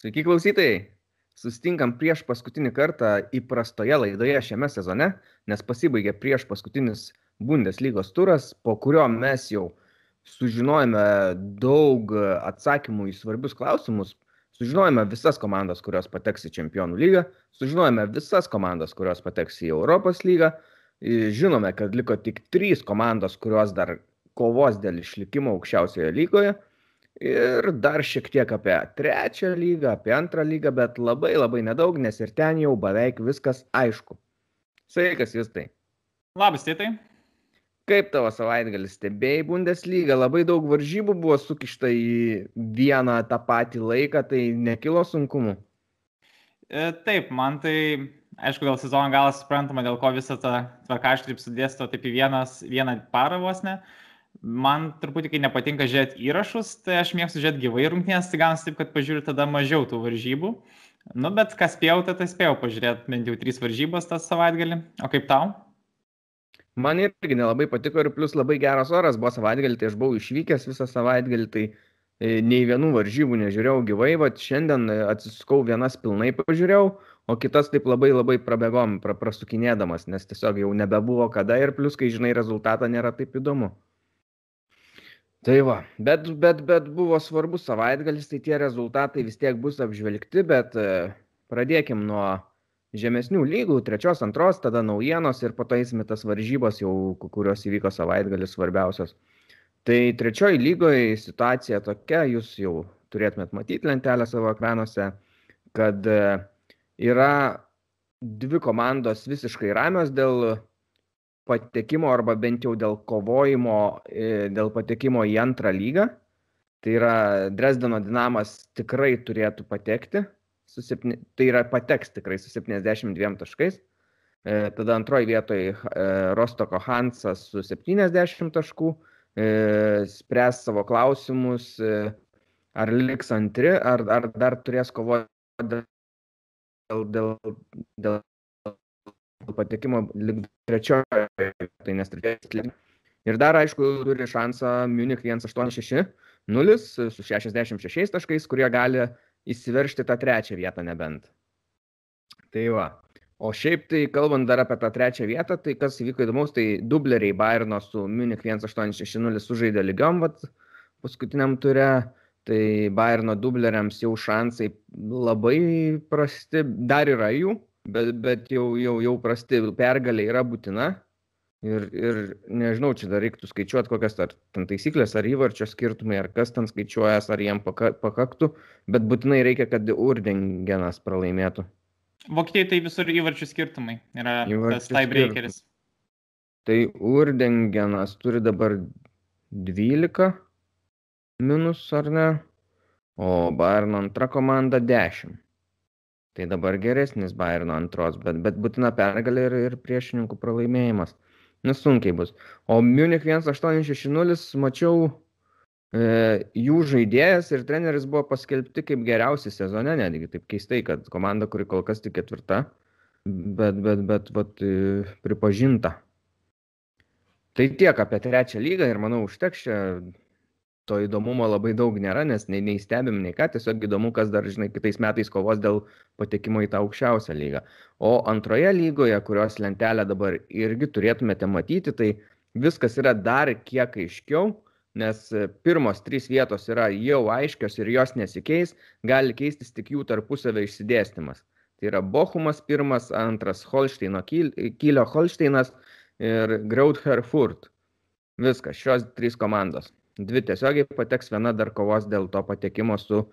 Sveiki klausytojai! Sustinkam prieš paskutinį kartą įprastoje laidoje šiame sezone, nes pasibaigė prieš paskutinis Bundeslygos turas, po kurio mes jau sužinojome daug atsakymų į svarbius klausimus, sužinojome visas komandas, kurios pateks į Čempionų lygą, sužinojome visas komandas, kurios pateks į Europos lygą, žinome, kad liko tik trys komandos, kurios dar kovos dėl išlikimo aukščiausioje lygoje Ir dar šiek tiek apie trečią lygą, apie antrą lygą, bet labai labai nedaug, nes ir ten jau beveik viskas aišku. Sveikas jūs tai. Labas, tėtai. Kaip tavo savaitgalis stebėjai Bundeslygą? Labai daug varžybų buvo sukišta į vieną tą patį laiką, tai nekilo sunkumų. E, taip, man tai, aišku, gal sezono galas suprantama, dėl ko visą tą tvarkaštį taip sudėsto taip į vienas, vieną parą vos ne. Uh, man truputį, kai nepatinka žiūrėti įrašus, tai aš mėgstu žiūrėti gyvai rungtynės, tai gaunasi taip, kad pažiūriu tada mažiau tų varžybų. Nu, bet kas spėjau, tai, tai spėjau pažiūrėti bent jau trys varžybos tą savaitgalį. O kaip tau? Man irgi nelabai patiko ir plus labai geras oras buvo savaitgalį, tai aš buvau išvykęs visą savaitgalį, tai e, nei vienų varžybų nežiūrėjau gyvai, va šiandien atsisukau vienas pilnai pažiūrėjau, o kitas taip labai labai prabėgom, pra, prasukinėdamas, nes tiesiog jau nebebuvo kada ir plus, kai žinai rezultatą, nėra taip įdomu. Tai va, bet, bet, bet buvo svarbus savaitgalis, tai tie rezultatai vis tiek bus apžvelgti, bet e, pradėkim nuo žemesnių lygų, trečios, antros, tada naujienos ir po to eisime tas varžybos, jau, kurios įvyko savaitgalis svarbiausios. Tai trečioji lygoje situacija tokia, jūs jau turėtumėt matyti lentelę savo ekranuose, kad e, yra dvi komandos visiškai ramios dėl patekimo arba bent jau dėl kovojimo, e, dėl patekimo į antrą lygą. Tai yra Dresdeno dinamas tikrai turėtų patekti, septyni, tai yra pateks tikrai su 72 taškais. E, tada antroji vietoje e, Rostoko Hansas su 70 taškų, spręs savo klausimus, ar liks antri, ar, ar dar turės kovoti dėl, dėl, dėl patekimo lik trečioje, tai nes trečioje. Ir dar, aišku, turi šansą Munich 186-0 su 66 taškais, kurie gali įsiveršti tą trečią vietą nebent. Tai va. O šiaip tai, kalbant dar apie tą trečią vietą, tai kas įvyko įdomus, tai dubleriai Bayerno su Munich 1860 sužaidė lygiom, vat, paskutiniam ture. Tai Bayerno dubleriams jau šansai labai prasti, dar yra jų, bet, bet jau, jau, jau prasti pergalė yra būtina. Ir, ir nežinau, čia dar reiktų skaičiuoti, kokias ar ten taisyklės, ar įvarčio skirtumai, ar kas ten skaičiuojas, ar jiem pakaktų, bet būtinai reikia, kad Urdengenas pralaimėtų. Vokietijai tai visur įvarčių skirtumai yra įvarčių tas tiebreakeris. Tai Urdengenas turi dabar 12 minus, ar ne? O Bayern antra komanda 10. Tai dabar geresnis Bayerno antros, bet, bet būtina pergalė ir, ir priešininkų pralaimėjimas. Nesunkiai bus. O Munich 1860 mačiau e, jų žaidėjas ir treneris buvo paskelbti kaip geriausi sezone, netgi taip keistai, kad komanda, kuri kol kas tik ketvirta, bet, bet, bet, bet e, pripažinta. Tai tiek apie trečią lygą ir manau užteks čia to įdomumo labai daug nėra, nes nei, nei stebim, nei ką, tiesiog įdomu, kas dar, žinai, kitais metais kovos dėl patekimo į tą aukščiausią lygą. O antroje lygoje, kurios lentelę dabar irgi turėtumėte matyti, tai viskas yra dar kiek aiškiau, nes pirmos trys vietos yra jau aiškios ir jos nesikeis, gali keistis tik jų tarpusavio išsidėstymas. Tai yra Bochumas pirmas, antras Holšteino Kylio Holšteinas ir Grauther Furt. Viskas, šios trys komandos dvi tiesiogiai pateks, viena dar kovos dėl to patekimo su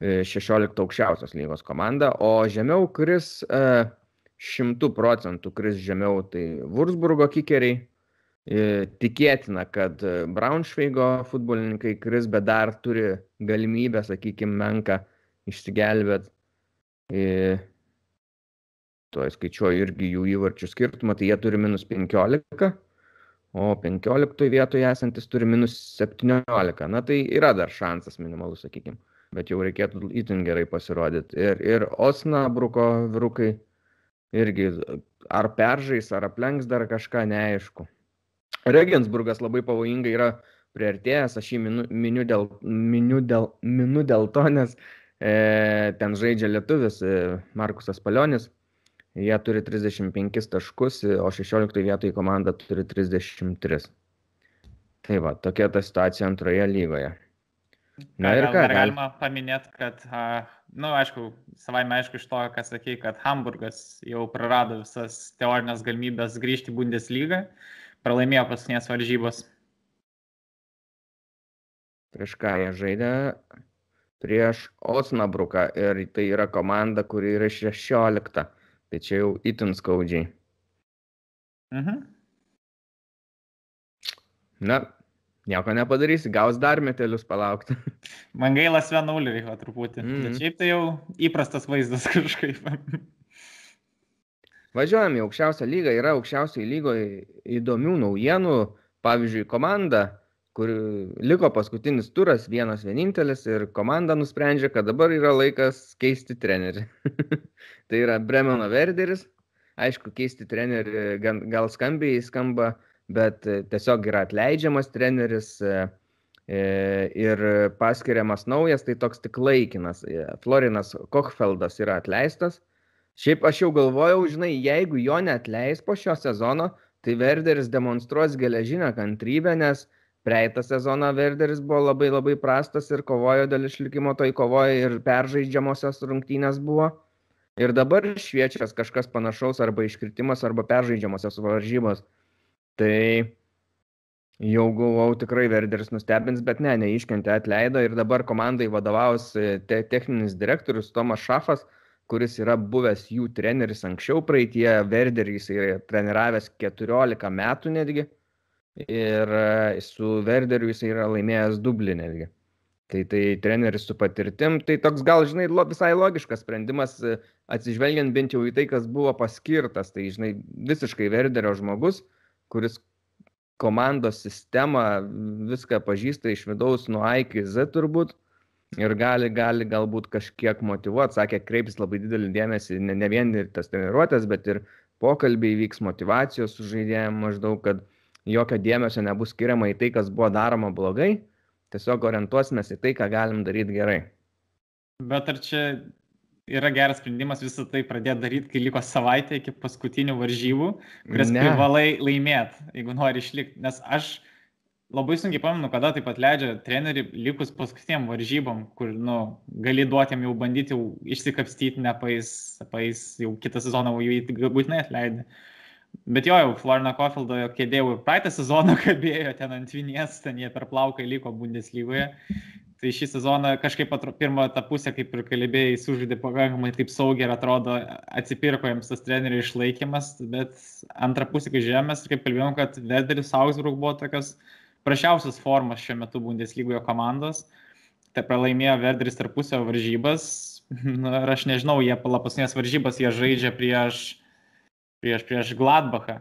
16 e, aukščiausios lygos komanda, o žemiau kris 100 e, procentų kris žemiau tai Wurzburgo kikeriai. E, tikėtina, kad Braunšveigo futbolininkai kris, bet dar turi galimybę, sakykime, menką išsigelbėt. Tuo skaičiuoju irgi jų įvarčių skirtumą, tai jie turi minus 15 o 15 vietoje esantis turi minus 17. Na tai yra dar šansas minimalus, sakykime, bet jau reikėtų itin gerai pasirodyti. Ir, ir Osna bruko vyrukai irgi ar peržais, ar aplenks dar kažką neaišku. Regensburgas labai pavojingai yra priartėjęs, aš jį minu, miniu, dėl, miniu, dėl, minu dėl to, nes E, ten žaidžia lietuvis e, Markusas Palionis. Jie turi 35 taškus, o 16 vietoje komanda turi 33. Tai va, tokia ta situacija antroje lygoje. Na ir ką? Dar galima paminėti, kad, na, nu, aišku, savai aišku iš to, ką sakė, kad Hamburgas jau prarado visas teorinės galimybės grįžti į Bundeslygą, pralaimėjo paskutinės varžybos. Prieš ką jie žaidė? prieš Osnabruką ir tai yra komanda, kuri yra 16. Tai čia jau itin skaudžiai. Mhm. Na, nieko nepadarysi, gaus dar metelius palaukti. Man gaila Svenulį reikia truputį. Mm. Bet šiaip tai jau įprastas vaizdas kažkaip. Važiuojam į aukščiausią lygą, yra aukščiausiai lygoje įdomių naujienų. Pavyzdžiui, komanda kur liko paskutinis turas, vienas vienintelis ir komanda nusprendžia, kad dabar yra laikas keisti trenerį. tai yra Bremeno Verderis. Aišku, keisti trenerį gal skambiai skamba, bet tiesiog yra atleidžiamas treneris e, e, ir paskiriamas naujas, tai toks tik laikinas. E, Florinas Kochfeldas yra atleistas. Šiaip aš jau galvojau, žinai, jeigu jo netleis po šio sezono, tai Verderis demonstruos geležinę kantrybę, nes Praeitą sezoną Verderis buvo labai labai prastas ir kovojo dėl išlikimo toj kovoje ir peržaidžiamosios rungtynės buvo. Ir dabar šviečias kažkas panašaus arba iškritimas arba peržaidžiamosios varžybos. Tai jau buvau tikrai Verderis nustebins, bet ne, neiškentė atleido ir dabar komandai vadovaus e, te techninis direktorius Tomas Šafas, kuris yra buvęs jų treneris anksčiau praeitie, Verderį jis yra treniravęs 14 metų netgi ir e, su Verderiu jis yra laimėjęs dublį netgi. Tai tai treneris su patirtim, tai toks gal, žinai, lo, visai logiškas sprendimas, e, atsižvelgiant bent jau į tai, kas buvo paskirtas. Tai, žinai, visiškai Verderio žmogus, kuris komandos sistemą viską pažįsta iš vidaus nuo A iki Z turbūt ir gali, gali galbūt kažkiek motivuoti, sakė, kreipis labai didelį dėmesį ne, ne vien ir tas treniruotės, bet ir pokalbiai vyks motivacijos su žaidėjim maždaug, kad jokio dėmesio nebus skiriama į tai, kas buvo daroma blogai, tiesiog orientuosimės į tai, ką galim daryti gerai. Bet ar čia yra geras sprendimas visą tai pradėti daryti, kai liko savaitė iki paskutinių varžybų, kurias ne. privalai laimėti, jeigu nori išlikti. Nes aš labai sunkiai pamenu, kada taip pat leidžia trenerių likus paskutiniam varžybom, kur nu, gali duoti jam jau bandyti jau išsikapstyti, nepais, pais jau kitą sezoną jau būtinai atleidai. Bet jo, jau Florina Kofildo kėdė jau praeitą sezoną kabėjo ten ant vinies, ten jie per plauką liko Bundeslygoje. Tai šį sezoną kažkaip atro, pirmą tą pusę, kaip ir kalbėjai, sužaidė pakankamai taip saugiai ir atrodo atsipirko jiems tas trenerių išlaikymas, bet antrą pusę, kai žemės, kaip kalbėjom, kad Vederis Augsburg buvo tokios prašiausias formas šiuo metu Bundeslygoje komandos. Tai pralaimėjo Verderis tarpusio varžybas. Na, ir aš nežinau, jie paskutinės varžybas jie žaidžia prieš prieš, prieš Gladbachą.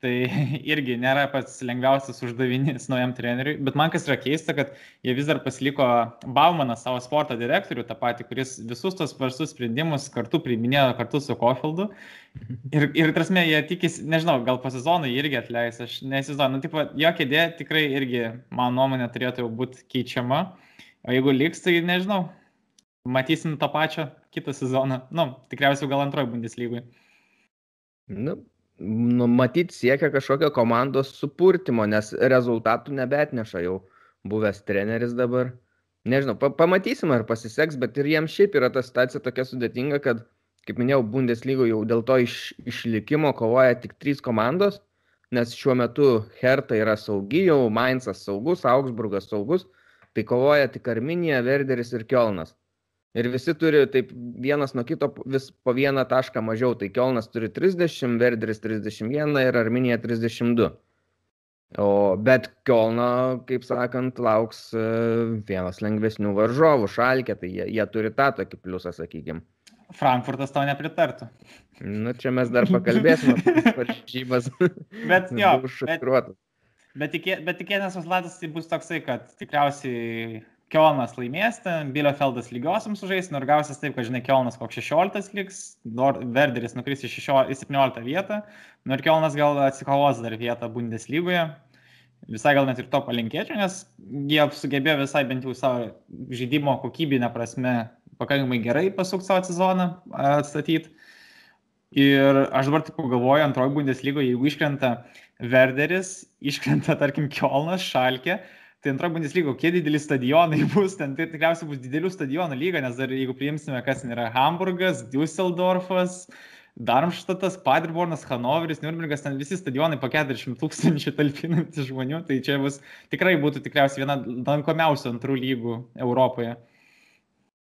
Tai irgi nėra pats lengviausias uždavinys naujam treneriui, bet man kas yra keista, kad jie vis dar pasiliko Baumaną savo sporto direktorių, tą patį, kuris visus tos svarstus sprendimus kartu priiminėjo kartu su Kofildu. Ir, ir trasme, jie tikisi, nežinau, gal po sezono irgi atleis, aš neįsivaizduoju, nu, tipo, jo kėdė tikrai irgi, mano nuomonė, turėtų jau būti keičiama, o jeigu liks, tai nežinau, matysim tą pačią kitą sezoną, nu, tikriausiai gal antroji Bundeslygoje. Nu, nu, matyt, siekia kažkokio komandos supurtimo, nes rezultatų nebetneša jau buvęs treneris dabar. Nežinau, pa pamatysim, ar pasiseks, bet ir jiems šiaip yra ta situacija tokia sudėtinga, kad, kaip minėjau, Bundeslygo jau dėl to iš, išlikimo kovoja tik trys komandos, nes šiuo metu Herta yra saugi, jau Mainzas saugus, Augsburgas saugus, tai kovoja tik Arminija, Verderis ir Kielnas. Ir visi turi taip vienas nuo kito vis po vieną tašką mažiau. Tai Kielnas turi 30, Verderis 31 ir Arminija 32. O, bet Kielno, kaip sakant, lauks e, vienas lengvesnių varžovų, šalkė, tai jie, jie turi tą tokį pliusą, sakykime. Frankfurtas to nepritartų. Nu, čia mes dar pakalbėsime apie varžybas. bet jo, bet, bet, tikė, bet tikėtinas rezultatas tai bus toksai, kad tikriausiai Kielnas laimės, Bielefeldas lygiosiam sužais, nors gausis taip, kad, žinai, Kielnas koks 16 liks, Verderis nukris į 17 vietą, nors Kielnas gal atsikovos dar vietą Bundeslygoje. Visai gal net ir to palinkėčiau, nes jie sugebėjo visai bent jau savo žaidimo kokybinę prasme pakankamai gerai pasukti savo sezoną, atstatyti. Ir aš dabar taip galvoju, antroji Bundeslygoje, jeigu iškrenta Verderis, iškrenta, tarkim, Kielnas, Šalkė, tai antroji Bundeslyga, kokie dideli stadionai bus, ten tai tikriausiai bus didelių stadionų lyga, nes dar jeigu priimsime, kas yra Hamburgas, Düsseldorfas, Darmštatas, Paderbornas, Hanoveris, Nürnbergas, ten visi stadionai po 40 tūkstančių talpinantys žmonių, tai čia bus tikrai būtų tikriausiai viena lankomiausių antrų lygų Europoje.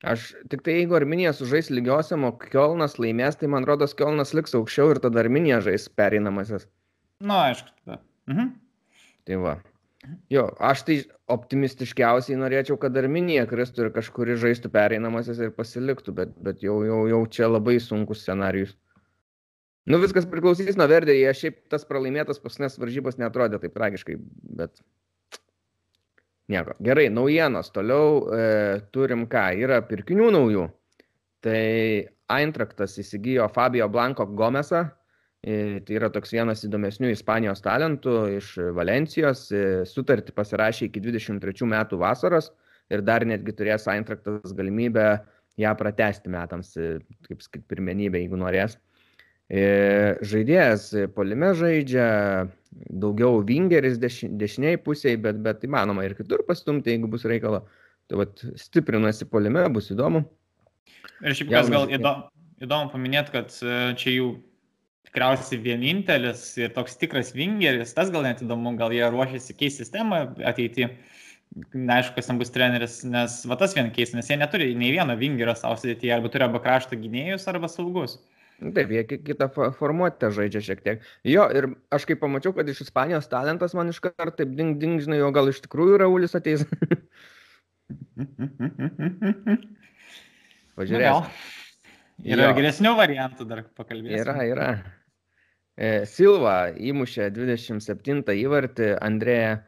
Aš tik tai jeigu Arminija sužais lygiosiam, o Kielnas laimės, tai man rodos Kielnas liks aukščiau ir tada Arminija žais pereinamasis. Na, aišku, tada. Mhm. Tai va. Jo, aš tai optimistiškiausiai norėčiau, kad Arminija kristų ir kažkuri žaistų pereinamasis ir pasiliktų, bet, bet jau, jau, jau čia labai sunkus scenarius. Nu, viskas priklausys nuo Verdė, jie šiaip tas pralaimėtas paskutinės varžybos netrodė taip tragiškai, bet nieko. Gerai, naujienos. Toliau e, turim ką, yra pirkinių naujų. Tai Eintraktas įsigijo Fabio Blanco Gomesą, tai yra toks vienas įdomesnių Ispanijos talentų iš Valencijos, e, sutartį pasirašė iki 23 metų vasaros ir dar netgi turės Eintraktas galimybę ją pratesti metams, e, kaip sakyt, pirmenybę, jeigu norės. E, žaidėjas polime žaidžia, daugiau vingeris deš, dešiniai pusėje, bet, bet įmanoma ir kitur pastumti, jeigu bus reikalo. Tai vat, stiprinasi polime, bus įdomu. Ir šiaip kas gal įdomu, įdomu paminėti, kad e, čia jų tikriausiai vienintelis ir toks tikras vingeris, tas gal net įdomu, gal jie ruošiasi keisti sistemą ateityje. Neaišku, kas ten bus treneris, nes va tas vien keis, nes jie neturi nei vieno vingerio savo sudėtyje, arba turi arba krašto gynėjus, arba saugus. Nu taip, jie kitą formuotę žaidžia šiek tiek. Jo, ir aš kai pamačiau, kad iš Ispanijos talentas man iš karto taip ding, ding, žinai, o gal iš tikrųjų Raulis ateis. Pažiūrėjau. Yra jo. geresnių variantų dar pakalbėti. Yra, yra. E, Silva įmušė 27 įvartį, Andrėja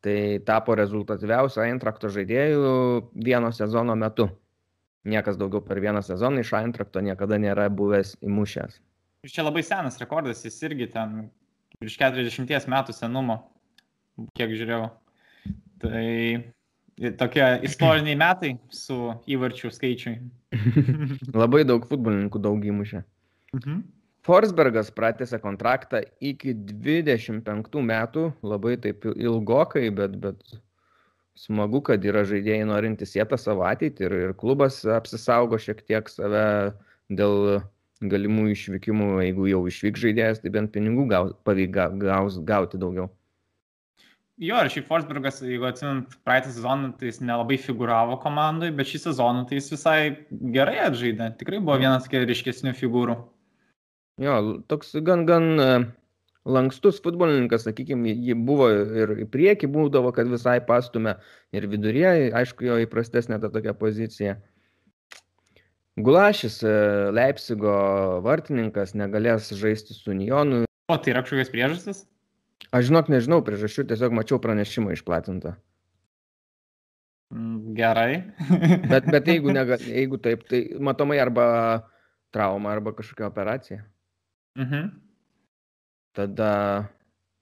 tai tapo rezultatyviausiu Eintrakto žaidėjų vieno sezono metu. Niekas daugiau per vieną sezoną iš Eintrakto niekada nėra buvęs įmušęs. Ir čia labai senas rekordas, jis irgi ten virš 40 metų senumo, kiek žiūrėjau. Tai tokie istoriniai metai su įvarčių skaičiui. labai daug futbolininkų daug įmušė. Mhm. Forsbergas pratęsė kontraktą iki 25 metų, labai taip ilgokai, bet, bet smagu, kad yra žaidėjai norintys sietą savo ateitį ir, ir klubas apsisaugo šiek tiek save dėl galimų išvykimų, jeigu jau išvyks žaidėjas, tai bent pinigų gaus, pavyks gaus, gauti daugiau. Jo, ir šiaip Forsbergas, jeigu atsimint praeitą sezoną, tai jis nelabai figuravo komandai, bet šį sezoną tai jis visai gerai atžaidė. Tikrai buvo vienas ryškesnių figūrų. Jo, toks gan, gan lankstus futbolininkas, sakykime, jį buvo ir į priekį būdavo, kad visai pastumė ir viduryje, aišku, jo įprastesnė ta tokia pozicija. Gulašis, e, Leipzigo vartininkas, negalės žaisti su Unionu. O tai yra kažkokios priežastis? Aš žinok, nežinau priežasčių, tiesiog mačiau pranešimą išplatintą. Mm, gerai. bet, bet jeigu, nega, jeigu taip, tai matomai arba trauma, arba kažkokia operacija. Mhm. Tada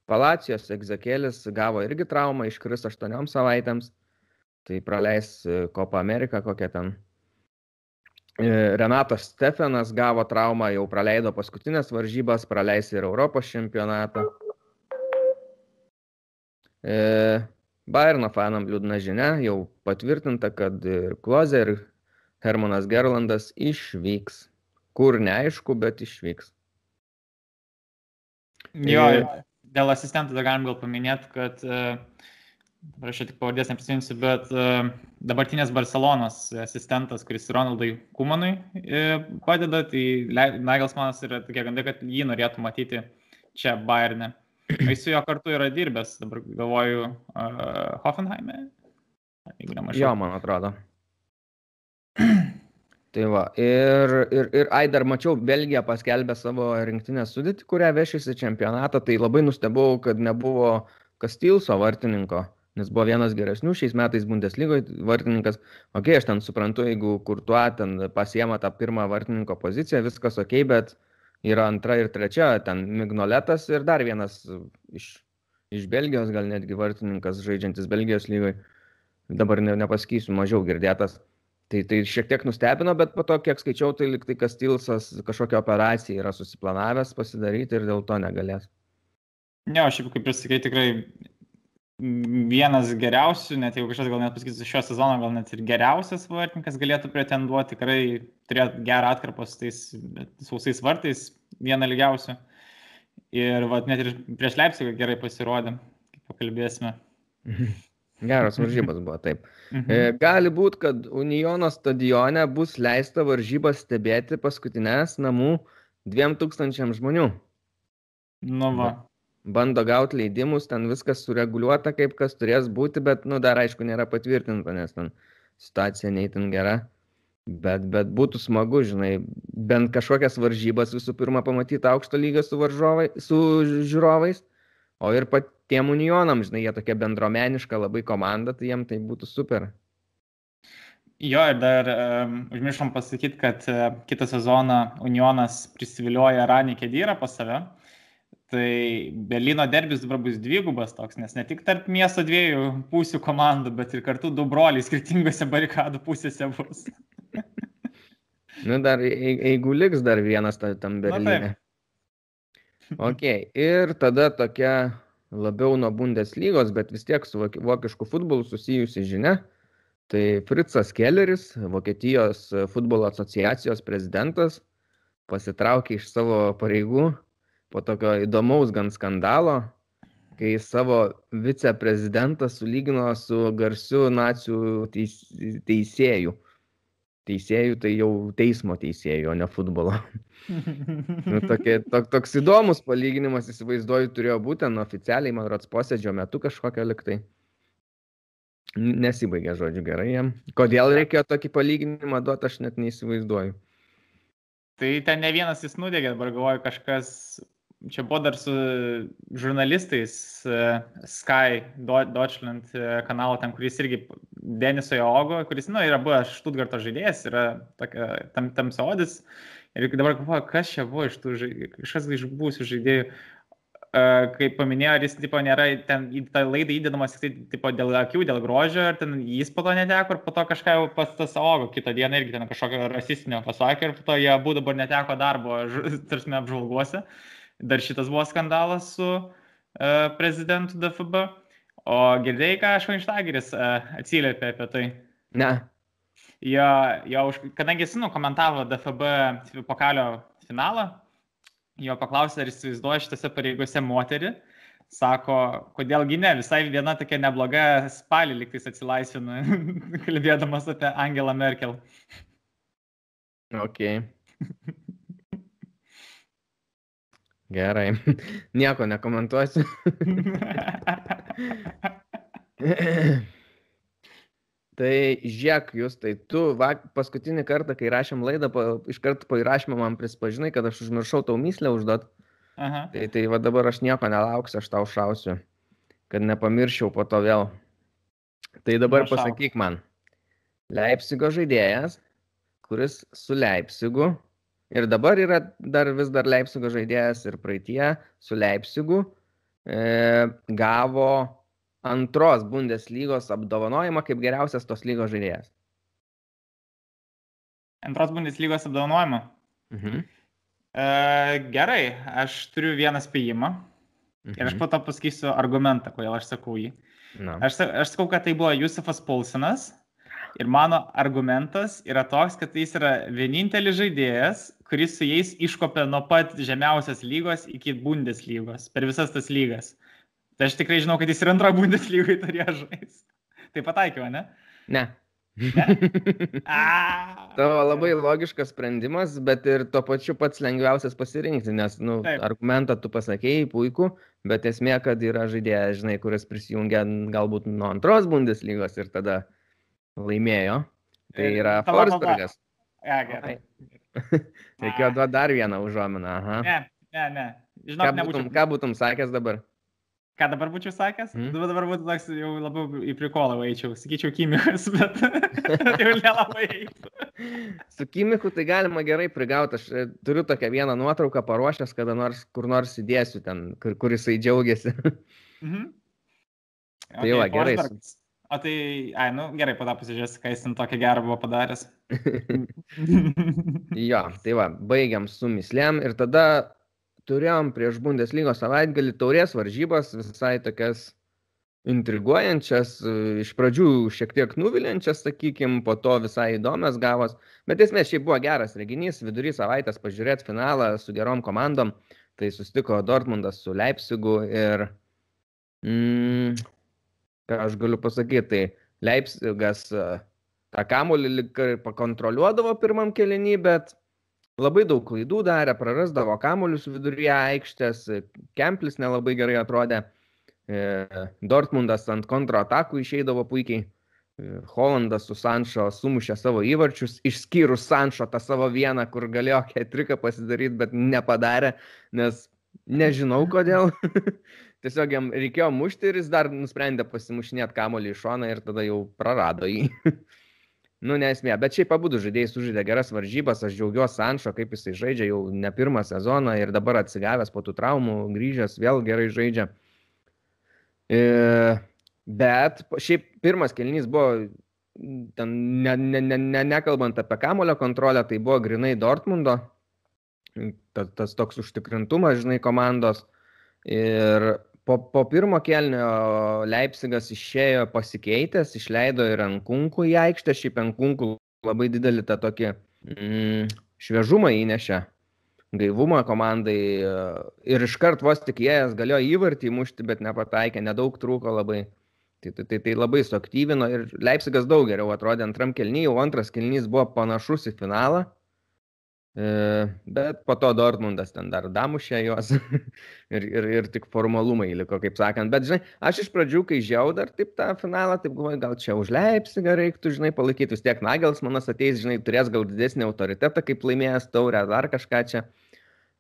Palacijos egzekėlis gavo irgi traumą, iškris aštuoniom savaitėms. Tai praleis Kopa Ameriką kokią ten. E, Renatas Stefenas gavo traumą, jau praleido paskutinės varžybas, praleis ir Europos čempionatą. E, Bayerno fanam liūdna žinia, jau patvirtinta, kad ir Kloze, ir Hermanas Gerlandas išvyks. Kur neaišku, bet išvyks. Jo, dėl asistentų dar galim gal paminėti, kad, dabar aš tik pavardės neprisiminsiu, bet dabartinės Barcelonos asistentas, kuris Ronaldui Kumanui padeda, tai Nagelsmanas yra tokia gandai, kad jį norėtų matyti čia Bayerne. Jis su juo kartu yra dirbęs, dabar galvoju, uh, Hoffenheime. Jo, man atrodo. Tai va, ir, ir, ir ai, dar mačiau, Belgija paskelbė savo rinktinės sudėtį, kurią vešėsi čempionatą, tai labai nustebau, kad nebuvo Kastilso vartininko, nes buvo vienas geresnių šiais metais Bundeslygoje vartininkas. Ok, aš ten suprantu, jeigu Kurtuo ten pasiema tą pirmą vartininko poziciją, viskas ok, bet yra antra ir trečia, ten Mignoletas ir dar vienas iš, iš Belgijos, gal netgi vartininkas žaidžiantis Belgijos lygoje, dabar ne, nepasakysiu, mažiau girdėtas. Tai, tai šiek tiek nustebino, bet po to, kiek skaičiau, tai liktai Kastilsas kažkokią operaciją yra susiplanavęs pasidaryti ir dėl to negalės. Ne, aš šiaip kaip ir sakai, tikrai vienas geriausių, net jeigu kažkas gal net pasakysiu šio sezono, gal net ir geriausias vartininkas galėtų pretenduoti, tikrai turėtų gerą atkarpą su tais sausais vartais, vieną lygiausių. Ir vat, net ir prieš Leipzigą gerai pasirodė, kaip pakalbėsime. Geros varžybos buvo, taip. Mhm. E, gali būti, kad Uniono stadione bus leista varžybas stebėti paskutinės namų 2000 žmonių. Nu va. Bando gauti leidimus, ten viskas sureguliuota, kaip kas turės būti, bet, nu, dar aišku, nėra patvirtinta, nes ten situacija neįtin gera. Bet, bet būtų smagu, žinai, bent kažkokias varžybas visų pirma pamatyti aukšto lygio su, varžovai, su žiūrovais, o ir patiem unionam, žinai, jie tokia bendromeniška labai komanda, tai jiem tai būtų super. Jo, ir dar um, užmiršom pasakyti, kad uh, kitą sezoną Unionas prisivilioja Ranį Kedyrą pas save. Tai Berlyno derbis dabar bus dvigubas toks, nes ne tik tarp miesto dviejų pusių komandų, bet ir kartu du broliai skirtingose barikadų pusėse bus. Nu, dar, jei- jeigu liks dar vienas ta- tam Berlyne. Ok, ir tada tokia labiau nuo Bundeslygos, bet vis tiek su voki- vokišku futbolu susijusi žinia. Tai Fritzas Kelleris, Vokietijos futbolo asociacijos prezidentas, pasitraukė iš savo pareigų po tokio įdomaus gan skandalo, kai savo viceprezidentą sulygino su garsiu nacijų teis, teisėju. Teisėjų tai jau teismo teisėjų, o ne futbolo. Nu, tokie, tok, toks įdomus palyginimas, įsivaizduoju, turėjo būti ten oficialiai, man rodos, posėdžio metu kažkokia liktai. Nesibaigė žodžiu gerai jam. Kodėl reikėjo tokį palyginimą duoti, aš net neįsivaizduoju. Tai ten ne vienas jis nudegė, dabar galvoju, kažkas, čia buvo dar su žurnalistais e, Sky Deutschland e, kanalo, ten, kuris irgi Deniso Jogo, kuris, nu, yra buvęs Štutgarto žaidėjas, yra tokia tam, tamsiodis. Ir dabar galvoju, kas čia buvo iš tų žaidėjų, kažkas iš buvusių žaidėjų. E, Kaip paminėjo, ar jis tipo, nėra ten į tą laidą įdedamas tik tipo, dėl akių, dėl grožio, ir ten jis po to neteko, ir po to kažką jau pas tas Ogo kitą dieną irgi ten kažkokio rasistinio pasakė, ir po to jie abu dabar neteko darbo, tarsi apžvalguose. Dar šitas buvo skandalas su uh, prezidentu DFB. O girdėjai, ką Švainštageris uh, atsiliepė apie tai? Ne. Jo, jo, už- kadangi jis, nu, komentavo DFB pokalio finalą, jo paklausė, ar įsivaizduoja šitose pareigose moterį. Sako, kodėlgi ne, visai viena tokia nebloga spalį liktais atsilaisvina, kalbėdamas apie Angelą Merkel. Ok. Gerai. Nieko nekomentuosiu. Tai žiūrėk, jūs, tai tu va, paskutinį kartą, kai rašėm laidą, pa, iš karto po įrašymo man prisipažinai, kad aš užmiršau tau myslę užduot. Aha. Tai, tai va dabar aš nieko nelauksiu, aš tau šausiu, kad nepamirščiau po to vėl. Tai dabar Prašau. pasakyk man, Leipzigo žaidėjas, kuris su Leipzigu ir dabar yra dar vis dar Leipzigo žaidėjas ir praeitie su Leipzigu e, gavo antros Bundeslygos apdovanojimą kaip geriausias tos lygos žaidėjas. Antros Bundeslygos apdovanojimą. Mhm. E, gerai, aš turiu vieną spėjimą ir aš Mhm. po to pasakysiu argumentą, kodėl aš sakau jį. Na. Aš, aš sakau, kad tai buvo Jusufas Pulsinas ir mano argumentas yra toks, kad jis yra vienintelis žaidėjas, kuris su jais iškopė nuo pat žemiausios lygos iki Bundeslygos, per visas tas lygas. Tai aš tikrai žinau, kad jis ir antrą Bundeslygai turėjo žaisti. Tai pataikiau, ne? Ne. A, Tavo labai logiškas sprendimas, bet ir tuo pačiu pats lengviausias pasirinkti, nes nu, Taip. argumentą tu pasakėjai, puiku, bet esmė, kad yra žaidėjas, žinai, kuris prisijungia galbūt nuo antros Bundeslygos ir tada laimėjo. Tai yra. Forsbergas. Ja, gerai. Reikėjo duoti dar vieną užuominą. Aha. Ne, ne, ne. Ką Žinok, būtum, nebūčiau. ką būtum sakęs dabar? Ką dabar būčiau sakęs? Mhm. Mm. Dabar būtų toks jau labiau į prikolą eičiau. Sakyčiau, Kimikas, bet jau nelabai eitų. Su Kimiku tai galima gerai prigauti. Aš e, turiu tokią vieną nuotrauką paruošęs, kada nors kur nors įdėsiu ten, kur, kur jisai džiaugiasi. Mhm. Tai va, gerai, Forsbergas. O tai, ai, nu gerai, pada pasižiūrėsi, ką jis ten tokį gerą buvo padaręs. jo, tai va, baigiam su mislėm ir tada turėjom prieš Bundeslygos savaitgalį taurės varžybas, visai tokias intriguojančias, iš pradžių šiek tiek nuviliančias, sakykim, po to visai įdomias gavos, bet esmė šiaip buvo geras reginys, vidury savaitės pažiūrėti finalą su gerom komandom, tai sustiko Dortmundas su Leipzigu ir mm, ką aš galiu pasakyti, tai Leipzigas e, tą kamulį lik ir pakontroliuodavo pirmam kelinį, bet labai daug klaidų darė, prarasdavo kamuolius viduryje aikštės, Kemplis nelabai gerai atrodė, e, Dortmundas ant kontratakų išeidavo puikiai, e, Holandas su Sanšo sumušė savo įvarčius, išskyrus Sanšo tą savo vieną, kur galėjo ketriką pasidaryti, bet nepadarė, nes nežinau kodėl. tiesiog jam reikėjo mušti ir jis dar nusprendė pasimušinėti kamolį iš šoną ir tada jau prarado jį. nu, nesmė, bet šiaip abu žaidėjai sužaidė geras varžybas, aš džiaugiuosi Sanšo, kaip jisai žaidžia jau ne pirmą sezoną ir dabar atsigavęs po tų traumų, grįžęs vėl gerai žaidžia. E, bet šiaip pirmas kelnys buvo, ten, ne, ne, ne, ne, nekalbant apie kamulio kontrolę, tai buvo grinai Dortmundo, tas, tas toks užtikrintumas, žinai, komandos. Ir po, po pirmo kelnio Leipzigas išėjo pasikeitęs, išleido ir Ankunkų į aikštę, šiaip Ankunkų labai didelį tą tokį mm, šviežumą įnešė, gaivumą komandai ir iškart vos tik jėjas galėjo įvartį įmušti, bet nepataikė, nedaug trūko labai. Tai, tai, tai, tai labai suaktyvino ir Leipzigas daug geriau atrodė antram kelnyje, o antras kelnys buvo panašus į finalą. E, bet po to Dortmundas ten dar damušė juos ir, ir, ir tik formalumai liko, kaip sakant. Bet, žinai, aš iš pradžių, kai žiau dar taip tą finalą, taip galvoju, gal čia užleipsi, gal reiktų, žinai, palaikyti vis tiek Nagels, manas ateis, žinai, turės gal didesnį autoritetą, kaip laimėjęs taurę, dar kažką čia.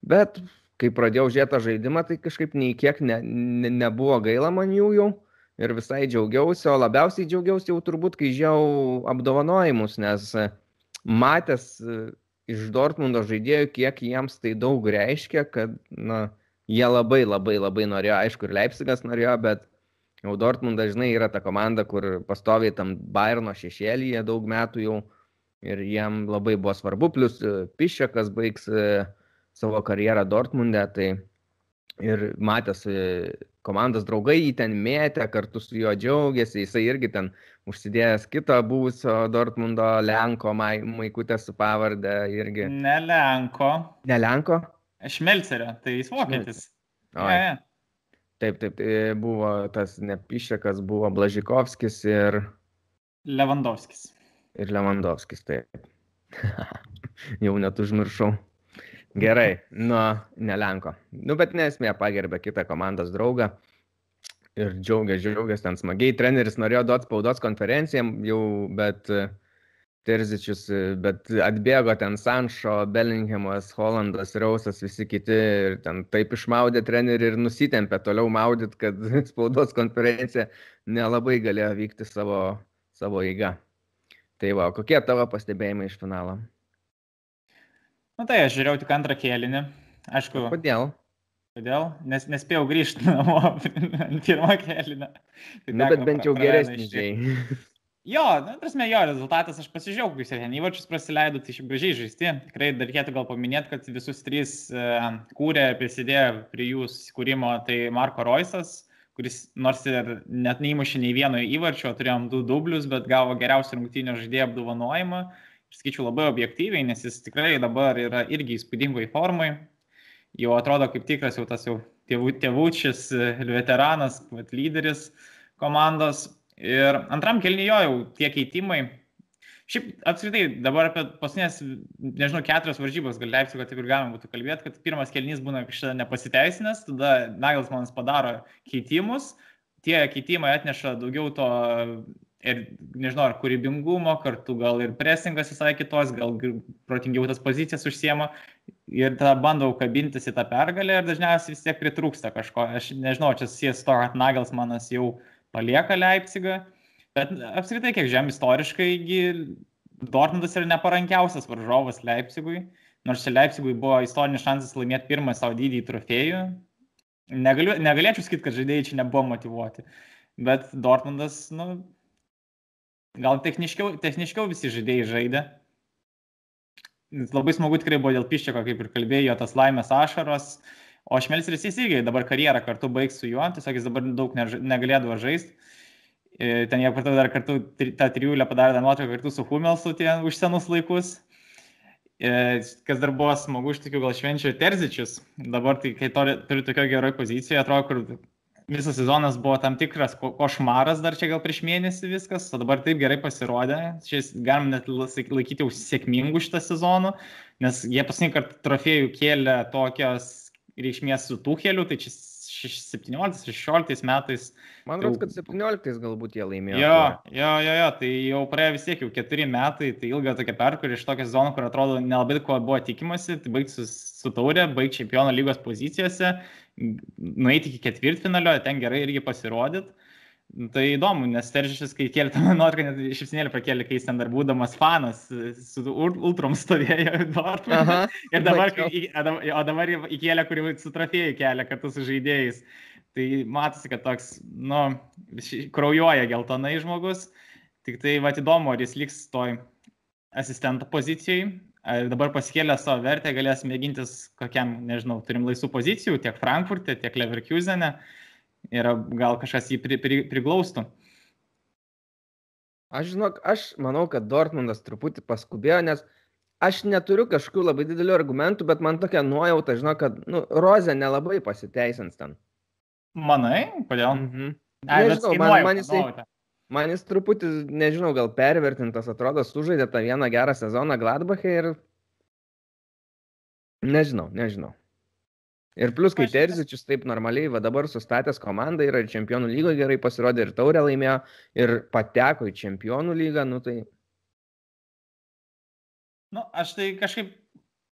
Bet kai pradėjau žiūrėti žaidimą, tai kažkaip nei kiek ne, ne, nebuvo gaila man jų jau. Ir visai džiaugiausi, o labiausiai džiaugiausi jau turbūt, kai žiau apdovanojimus, nes matęs iš Dortmundo žaidėjų, kiek jiems tai daug reiškia, kad, na, jie labai labai labai norėjo, aišku, ir Leipzigas norėjo, bet jau Dortmundas, žinai, yra ta komanda, kur pastoviai tam Bayerno šešėlyje daug metų jau ir jiem labai buvo svarbu, plus e, Piščiakas baigs e, savo karjerą Dortmunde, tai ir matęs e, komandos draugai jį ten mėtė, kartu su juo džiaugiasi, jisai irgi ten užsidėjęs kito buvusio Dortmundo Lenko maikutę su pavardė irgi. Ne Lenko. Ne Lenko? Šmelcerio, tai jis vokietis. Ja, ja. Taip, taip, tai buvo tas nepišėkas, buvo Blažikovskis ir... Levandovskis. Ir Levandovskis, taip. Jau net užmiršau. Gerai, nu, nelenko. Nu, bet nesmė pagerbė kitą komandos draugą. Ir džiaugiasi, džiaugiasi ten smagiai. Treneris norėjo duoti spaudos konferencijam jau, bet e, Terzičius, e, bet atbėgo ten Sanšo, Bellinghamas, Hollandas, Rausas, visi kiti ir ten taip išmaudė trenerį ir nusitempė toliau maudyt, kad spaudos konferencija nelabai galėjo vykti savo, savo eiga. Tai va, kokie tavo pastebėjimai iš finalo? Na tai aš žiūrėjau tik antrą kėlinį. Aišku. Kodėl? Kodėl? Nes nespėjau grįžti namo ant pirmo kėlinio. Tai Na, nu, bet bent jau geresnis žai. Jo, na, nu, prasme, jo rezultatas, aš pasižiūrėjau, kokius ir įvarčius praleido, tai šiaip gražiai žaisti. Tikrai dar reikėtų gal paminėti, kad visus trys uh, kūrė, prisidėjo prie jų susikūrimo, tai Marko Roisas, kuris nors ir net neįmušė nei vieno įvarčio, turėjom du dublius, bet gavo geriausią rungtynio žaidėjo apdovanojimą. Uh, skaičiau labai objektyviai, nes jis tikrai dabar yra irgi įspūdingoj formai. Jau atrodo kaip tikras jau tas jau tėvų, tėvūčis, veteranas, lyderis komandos. Ir antram kelnyjo jau tie keitimai. Šiaip apskritai dabar apie paskutinės, nežinau, keturias varžybas gal leipsiu, kad taip ir galima būtų kalbėti, kad pirmas kelnys būna kažkada nepasiteisinęs, tada Nagelsmanas padaro keitimus, tie keitimai atneša daugiau to ir nežinau, ar kūrybingumo, kartu gal ir presingas visai kitos, gal protingiau tas pozicijas užsiema ir tada bandau kabintis į tą pergalę ir dažniausiai vis tiek pritrūksta kažko. Aš nežinau, čia susijęs to, kad Nagelsmanas jau palieka Leipzigą, bet apskritai, kiek žem istoriškai, Dortmundas yra neparankiausias varžovas Leipzigui, nors čia Leipzigui buvo istorinis šansas laimėti pirmą savo didį trofėjų. Negaliu, negalėčiau sakyti, kad žaidėjai čia nebuvo motivuoti, bet Dortmundas, nu, gal techniškiau, techniškiau visi žaidėjai žaidė. Labai smagu tikrai buvo dėl Piščiako, kaip ir kalbėjo, tas laimės ašaros. O Šmelceris jis irgi dabar karjerą kartu baigs su juo, tiesiog jis dabar daug negalėdavo žaisti. E, ten jie kartu dar kartu tą trijulę padarė nuotrauką kartu su Humelsu ten už senus laikus. E, kas dar buvo smagu, iš tikrųjų gal švenčia Terzičius. Dabar tai, kai turi, turi tokio geroje pozicijoje, atrodo, kur visas sezonas buvo tam tikras košmaras dar čia gal prieš mėnesį viskas, o dabar taip gerai pasirodė. Šis galim net laikyti jau sėkmingų šitą sezoną, nes jie paskutinį kartą trofėjų kėlė tokios reikšmės su Tucheliu, tai čia 17-16 metais. Man atrodo, kad 17 galbūt jie laimėjo. Jo, jo, jo, jo, tai jau praėjo vis tiek jau 4 metai, tai ilga tokia perkurė iš tokios zonos, kur atrodo nelabai ko buvo tikimasi, tai baigti su, su taurė, baigti čempiono lygos pozicijose, nueiti iki ketvirtfinalio, ten gerai irgi pasirodyti. Tai įdomu, nes Teržišis, kai kėlė tą nuotrauką, net šipsinėlį prakėlė, kai jis ten dar būdamas fanas, su Ultrom stovėjo Dortmunde. Ir dabar, kai, o dabar įkėlė, kurį su trofėjų kelia kartu su žaidėjais. Tai matosi, kad toks, nu, kraujuoja geltonai žmogus. Tik tai, va, įdomu, ar jis liks toj asistento pozicijai, dabar pasikėlę savo vertę galės mėgintis kokiam, nežinau, turim laisvų pozicijų tiek Frankfurte, tiek Leverkusene ir gal kažkas jį pri, pri, priglaustų. Aš žinok, aš manau, kad Dortmundas truputį paskubėjo, nes aš neturiu kažkokių labai didelių argumentų, bet man tokia nuojauta, žinau, kad nu, Rozė nelabai pasiteisins ten. Manai, kodėl? Mhm. Nežinau, man, man jisai, Man jis truputį, nežinau, gal pervertintas atrodo, sužaidė tą vieną gerą sezoną Gladbach'e ir... Nežinau, nežinau. Ir plus, kai Terzičius taip normaliai, va dabar sustatęs komandą yra ir čempionų lygoje gerai pasirodė, ir taurę laimėjo, ir pateko į čempionų lygą, nu tai... Nu, aš tai kažkaip,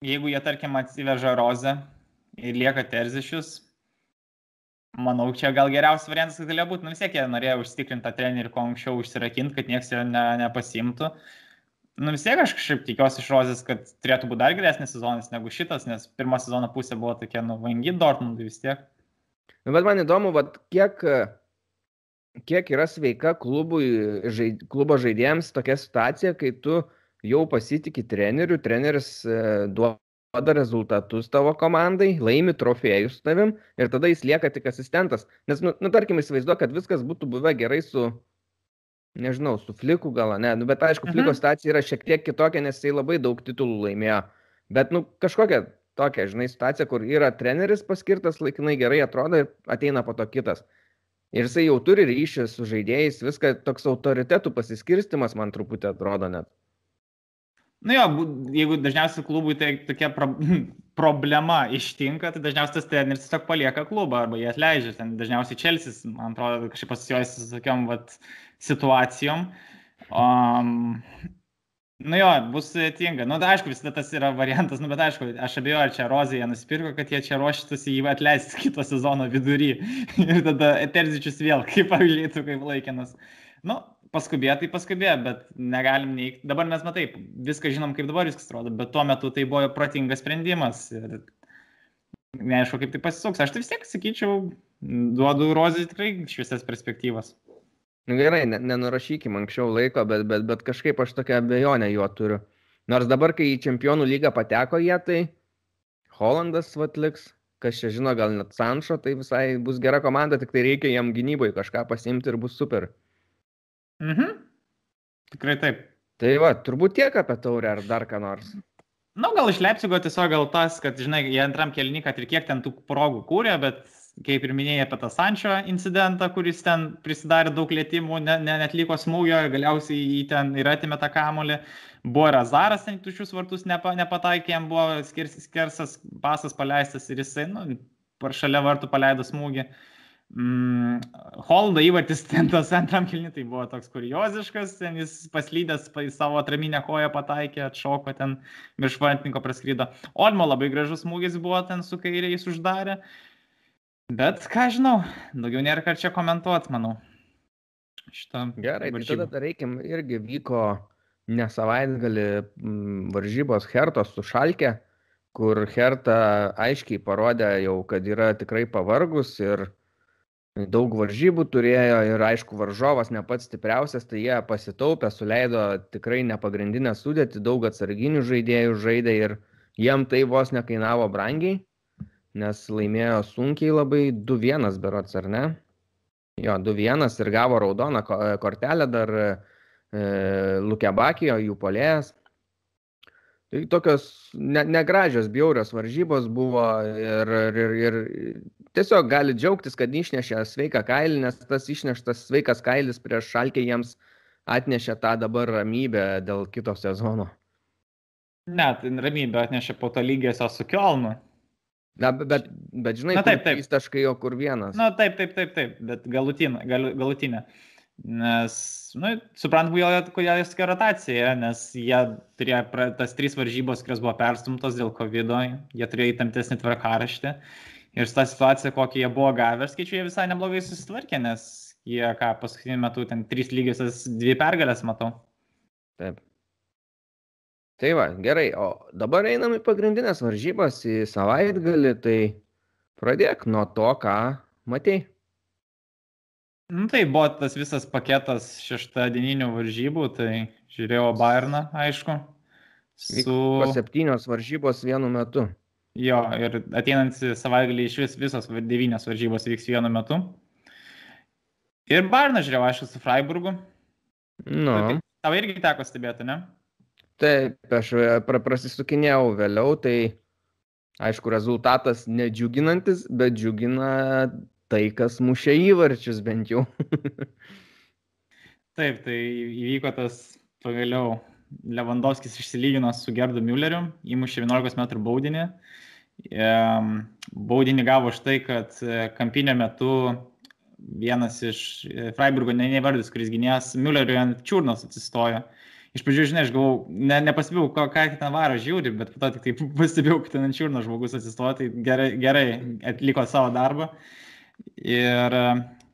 jeigu jie, tarkim, atsiveža Rozę ir lieka Terzičius, manau, čia gal geriausias variantas, galėjo būti, nu vis tiek jie norėjo užtikrinti tą trenerį, kuo anksčiau užsirakinti, kad niekas jo ne, nepasimtų. Nu vis tiek aš kažkaip tikiuosi iš Rozės, kad turėtų būti dar geresnis sezonas negu šitas, nes pirmą sezono pusė buvo tokia, nu, vangi Dortmundui vis tiek. Nu, bet man įdomu, vat, kiek, kiek yra sveika klubui, žaid, klubo žaidėjams tokia situacija, kai tu jau pasitikė treneriu, treneris e, duoda duoda rezultatus tavo komandai, laimi trofėjus tavim ir tada jis lieka tik asistentas. Nes, nu, nu tarkim, įsivaizduoju, kad viskas būtų buvę gerai su, nežinau, su Fliku gal, ne, nu, bet aišku, Fliko mhm. situacija yra šiek tiek kitokia, nes jisai labai daug titulų laimėjo. Bet, nu, kažkokia tokia, žinai, situacija, kur yra treneris paskirtas, laikinai gerai atrodo ir ateina po to kitas. Ir jisai jau turi ryšį su žaidėjais, viską toks autoritetų pasiskirstimas man truputį atrodo net. Nu jo, jeigu dažniausiai klubui tai tokia pro, problema ištinka, tai dažniausiai tas treneris tiesiog palieka klubą arba jie atleidžia. Ten dažniausiai Čelsis, man atrodo, kažkaip pasijojasi su tokiam vat, situacijom. Um, Nu jo, bus sudėtinga. Nu, da, aišku, visada tas yra variantas, nu, bet aišku, aš abejoju, ar čia Rozija nusipirko, kad jie čia ruoštųsi jį atleisti kito sezono vidury. ir tada Terzičius vėl kaip pavyzdžiui, kaip laikinas. Nu, paskubėjo, tai paskubėjo, bet negalim neikti. Dabar mes matai, viską žinom, kaip dabar viskas atrodo, bet tuo metu tai buvo protingas sprendimas. Ir neaišku, kaip tai pasisuks. Aš tai vis tiek sakyčiau, duodu rozį tikrai šviesias perspektyvas. Nu, gerai, nenurašykim anksčiau laiko, bet, bet, bet kažkaip aš tokią abejonę juo turiu. Nors dabar, kai į čempionų lygą pateko jie, tai Holandas atliks, kas čia žino, gal net Sanšo, tai visai bus gera komanda, tik tai reikia jam gynybai kažką pasimti ir bus super. Mhm. Tikrai taip. Tai va, turbūt tiek apie taurę ar dar ką nors. Na, nu, gal iš Leipzigo tiesiog gal tas, kad, žinai, jie antram kelniui, kad ir kiek ten tų progų kūrė, bet kaip ir minėjai apie tą Sančio incidentą, kuris ten prisidarė daug lėtimų, ne, ne, netliko smūgio, galiausiai jį ten ir atimė tą kamolį. Buvo ir Azaras ten tušius vartus nepa, nepataikė, jam buvo skers, skersas pasas paleistas ir jisai, nu, par šalia vartų paleido smūgį. Uh, Mm, Holdo įvartis ten tas antram kilni, tai buvo toks kurioziškas, ten jis paslydęs į savo atraminę koją pataikė, atšoko ten virš vantininko praskrydo. Olmo labai gražus smūgis buvo ten su kairiais uždarė. Bet ką žinau, daugiau nėra ką čia komentuoti, manau. Šitą Gerai, tai tada reikim irgi vyko ne savaitgalį mm, varžybos Hertos su Šalkė, kur Herta aiškiai parodė jau, kad yra tikrai pavargus ir daug varžybų turėjo ir aišku varžovas ne pats stipriausias, tai jie pasitaupė, suleido tikrai nepagrindinę sudėtį, daug atsarginių žaidėjų žaidė ir jiem tai vos nekainavo brangiai, nes laimėjo sunkiai labai 2-1 berots, ar ne? Jo, 2-1 ir gavo raudoną kortelę dar e, Lukebakijo, jų polėjas. Tai tokios ne, negražios, bjaurios varžybos buvo ir, ir, ir tiesiog gali džiaugtis, kad išnešė sveiką kailį, nes tas išneštas sveikas kailis prieš šalkį jiems atnešė tą dabar ramybę dėl kito sezono. Ne, tai ramybę atnešė po to lygiosio su Kielnu. Na, bet, bet, bet žinai, Na, taip, taip. Trys taškai, o kur vienas. Na, taip, taip, taip, taip, bet galutinė. Gal, galutinė. Nes, na, nu, suprantam, kodėl jis tokia rotacija, nes jie turėjo pra, tas trys varžybos, kurios buvo perstumtos dėl COVID, jie turėjo įtamtesnį tvarkaraštį. Ir tą situaciją, kokią jie buvo gavę, skaičiu, jie visai neblogai susitvarkė, nes jie, ką, paskutiniu metu ten trys lygiosios dvi pergalės matau. Taip. Tai va, gerai, o dabar einam į pagrindinės varžybas, į savaitgalį, tai pradėk nuo to, ką matei. Nu, tai buvo tas visas paketas šeštadieninių varžybų, tai žiūrėjau Bayerną, aišku. Su... Vyko septynios varžybos vienu metu. Jo, ir ateinantį savaitgalį iš vis visos devynios varžybos vyks vienu metu. Ir Barną žiūrėjau, aišku, su Freiburgu. Nu. Tai, tau irgi teko stebėti, ne? Taip, aš e, pra, prasisukinėjau vėliau, tai aišku, rezultatas nedžiuginantis, bet džiugina tai, kas mušė įvarčius bent jau. Taip, tai įvyko tas pagaliau Lewandowskis išsilygino su Gerdu Mülleriu, įmušė 11 m baudinį. Baudinį gavo už tai, kad e, kampinio metu vienas iš e, Freiburgo, ne, nevardys, kuris gynės, Mülleriui ant čiurnos atsistojo. Iš pradžių, žinai, aš galvau, ne, nepastebėjau, ką, ką ten varo žiūri, bet po to tik tai pastebėjau, kad ten ant čiurnos žmogus atsistojo, tai gerai, gerai atliko savo darbą. Ir e,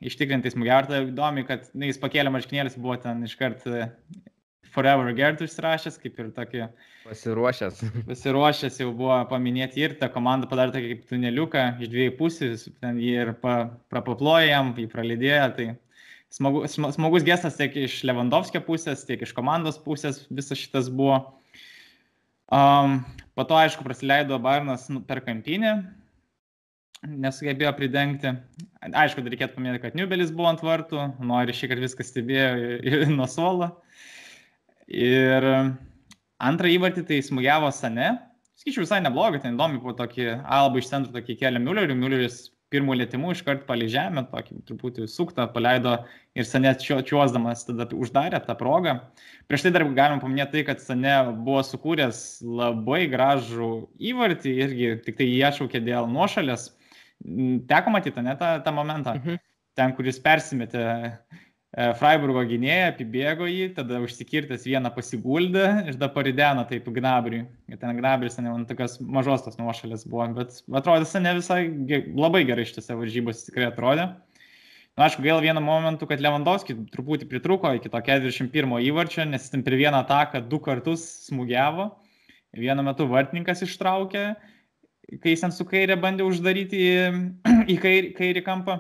ištikrintai smūgiavo, tai įdomi, kad na, jis pakėlė marškinėlis, buvo ten iškart Forever Gert užsirašęs, kaip ir tokį. Pasiruošęs. Pasiruošęs jau buvo paminėti ir ta komanda padarė tokį kaip tuneliuką iš dviejų pusių, ten jį ir pa, prapaplojo jam, jį pralidėjo. Tai smagu, smagus gestas tiek iš Lewandowskio pusės, tiek iš komandos pusės visas šitas buvo. Um, po to, aišku, praleido Barnas nu, per kampinį, nesugebėjo pridengti. Aišku, dar reikėtų paminėti, kad Niubelis buvo ant vartų, nori šį kartą viską stebėjo nuo suolo. Ir antrą įvartį tai smūgiavo Sane. Skaičiu visai neblogai, ten įdomi buvo tokį albą iš centro tokį kelią Müllerių. Mülleris pirmų lėtimų iškart palei žemę, tokį truputį suktą paleido ir Sane čiuosdamas tada uždarė tą progą. Prieš tai dar galima paminėti tai, kad Sane buvo sukūręs labai gražų įvartį irgi tik tai jį atšaukė dėl nuošalės. Teko matyti, ne tą, tą momentą, mhm. ten, kuris persimetė E, Freiburgo gynėją, apibėgo jį, tada užsikirtęs vieną pasiguldė ir tada parideno taip Gnabriui. Ir ten Gnabris, ne, man tokios mažos tos nuošalės buvo, bet atrodė, ne visai labai gerai šitose varžybose tikrai atrodė. Na, aišku, gaila vienu momentu, kad Lewandowski truputį pritruko iki to 41 įvarčio, nes jis ten per vieną ataką du kartus smūgiavo. Vienu metu vartininkas ištraukė, kai jis ten su kairė bandė uždaryti į, į kairį, kairį kampą.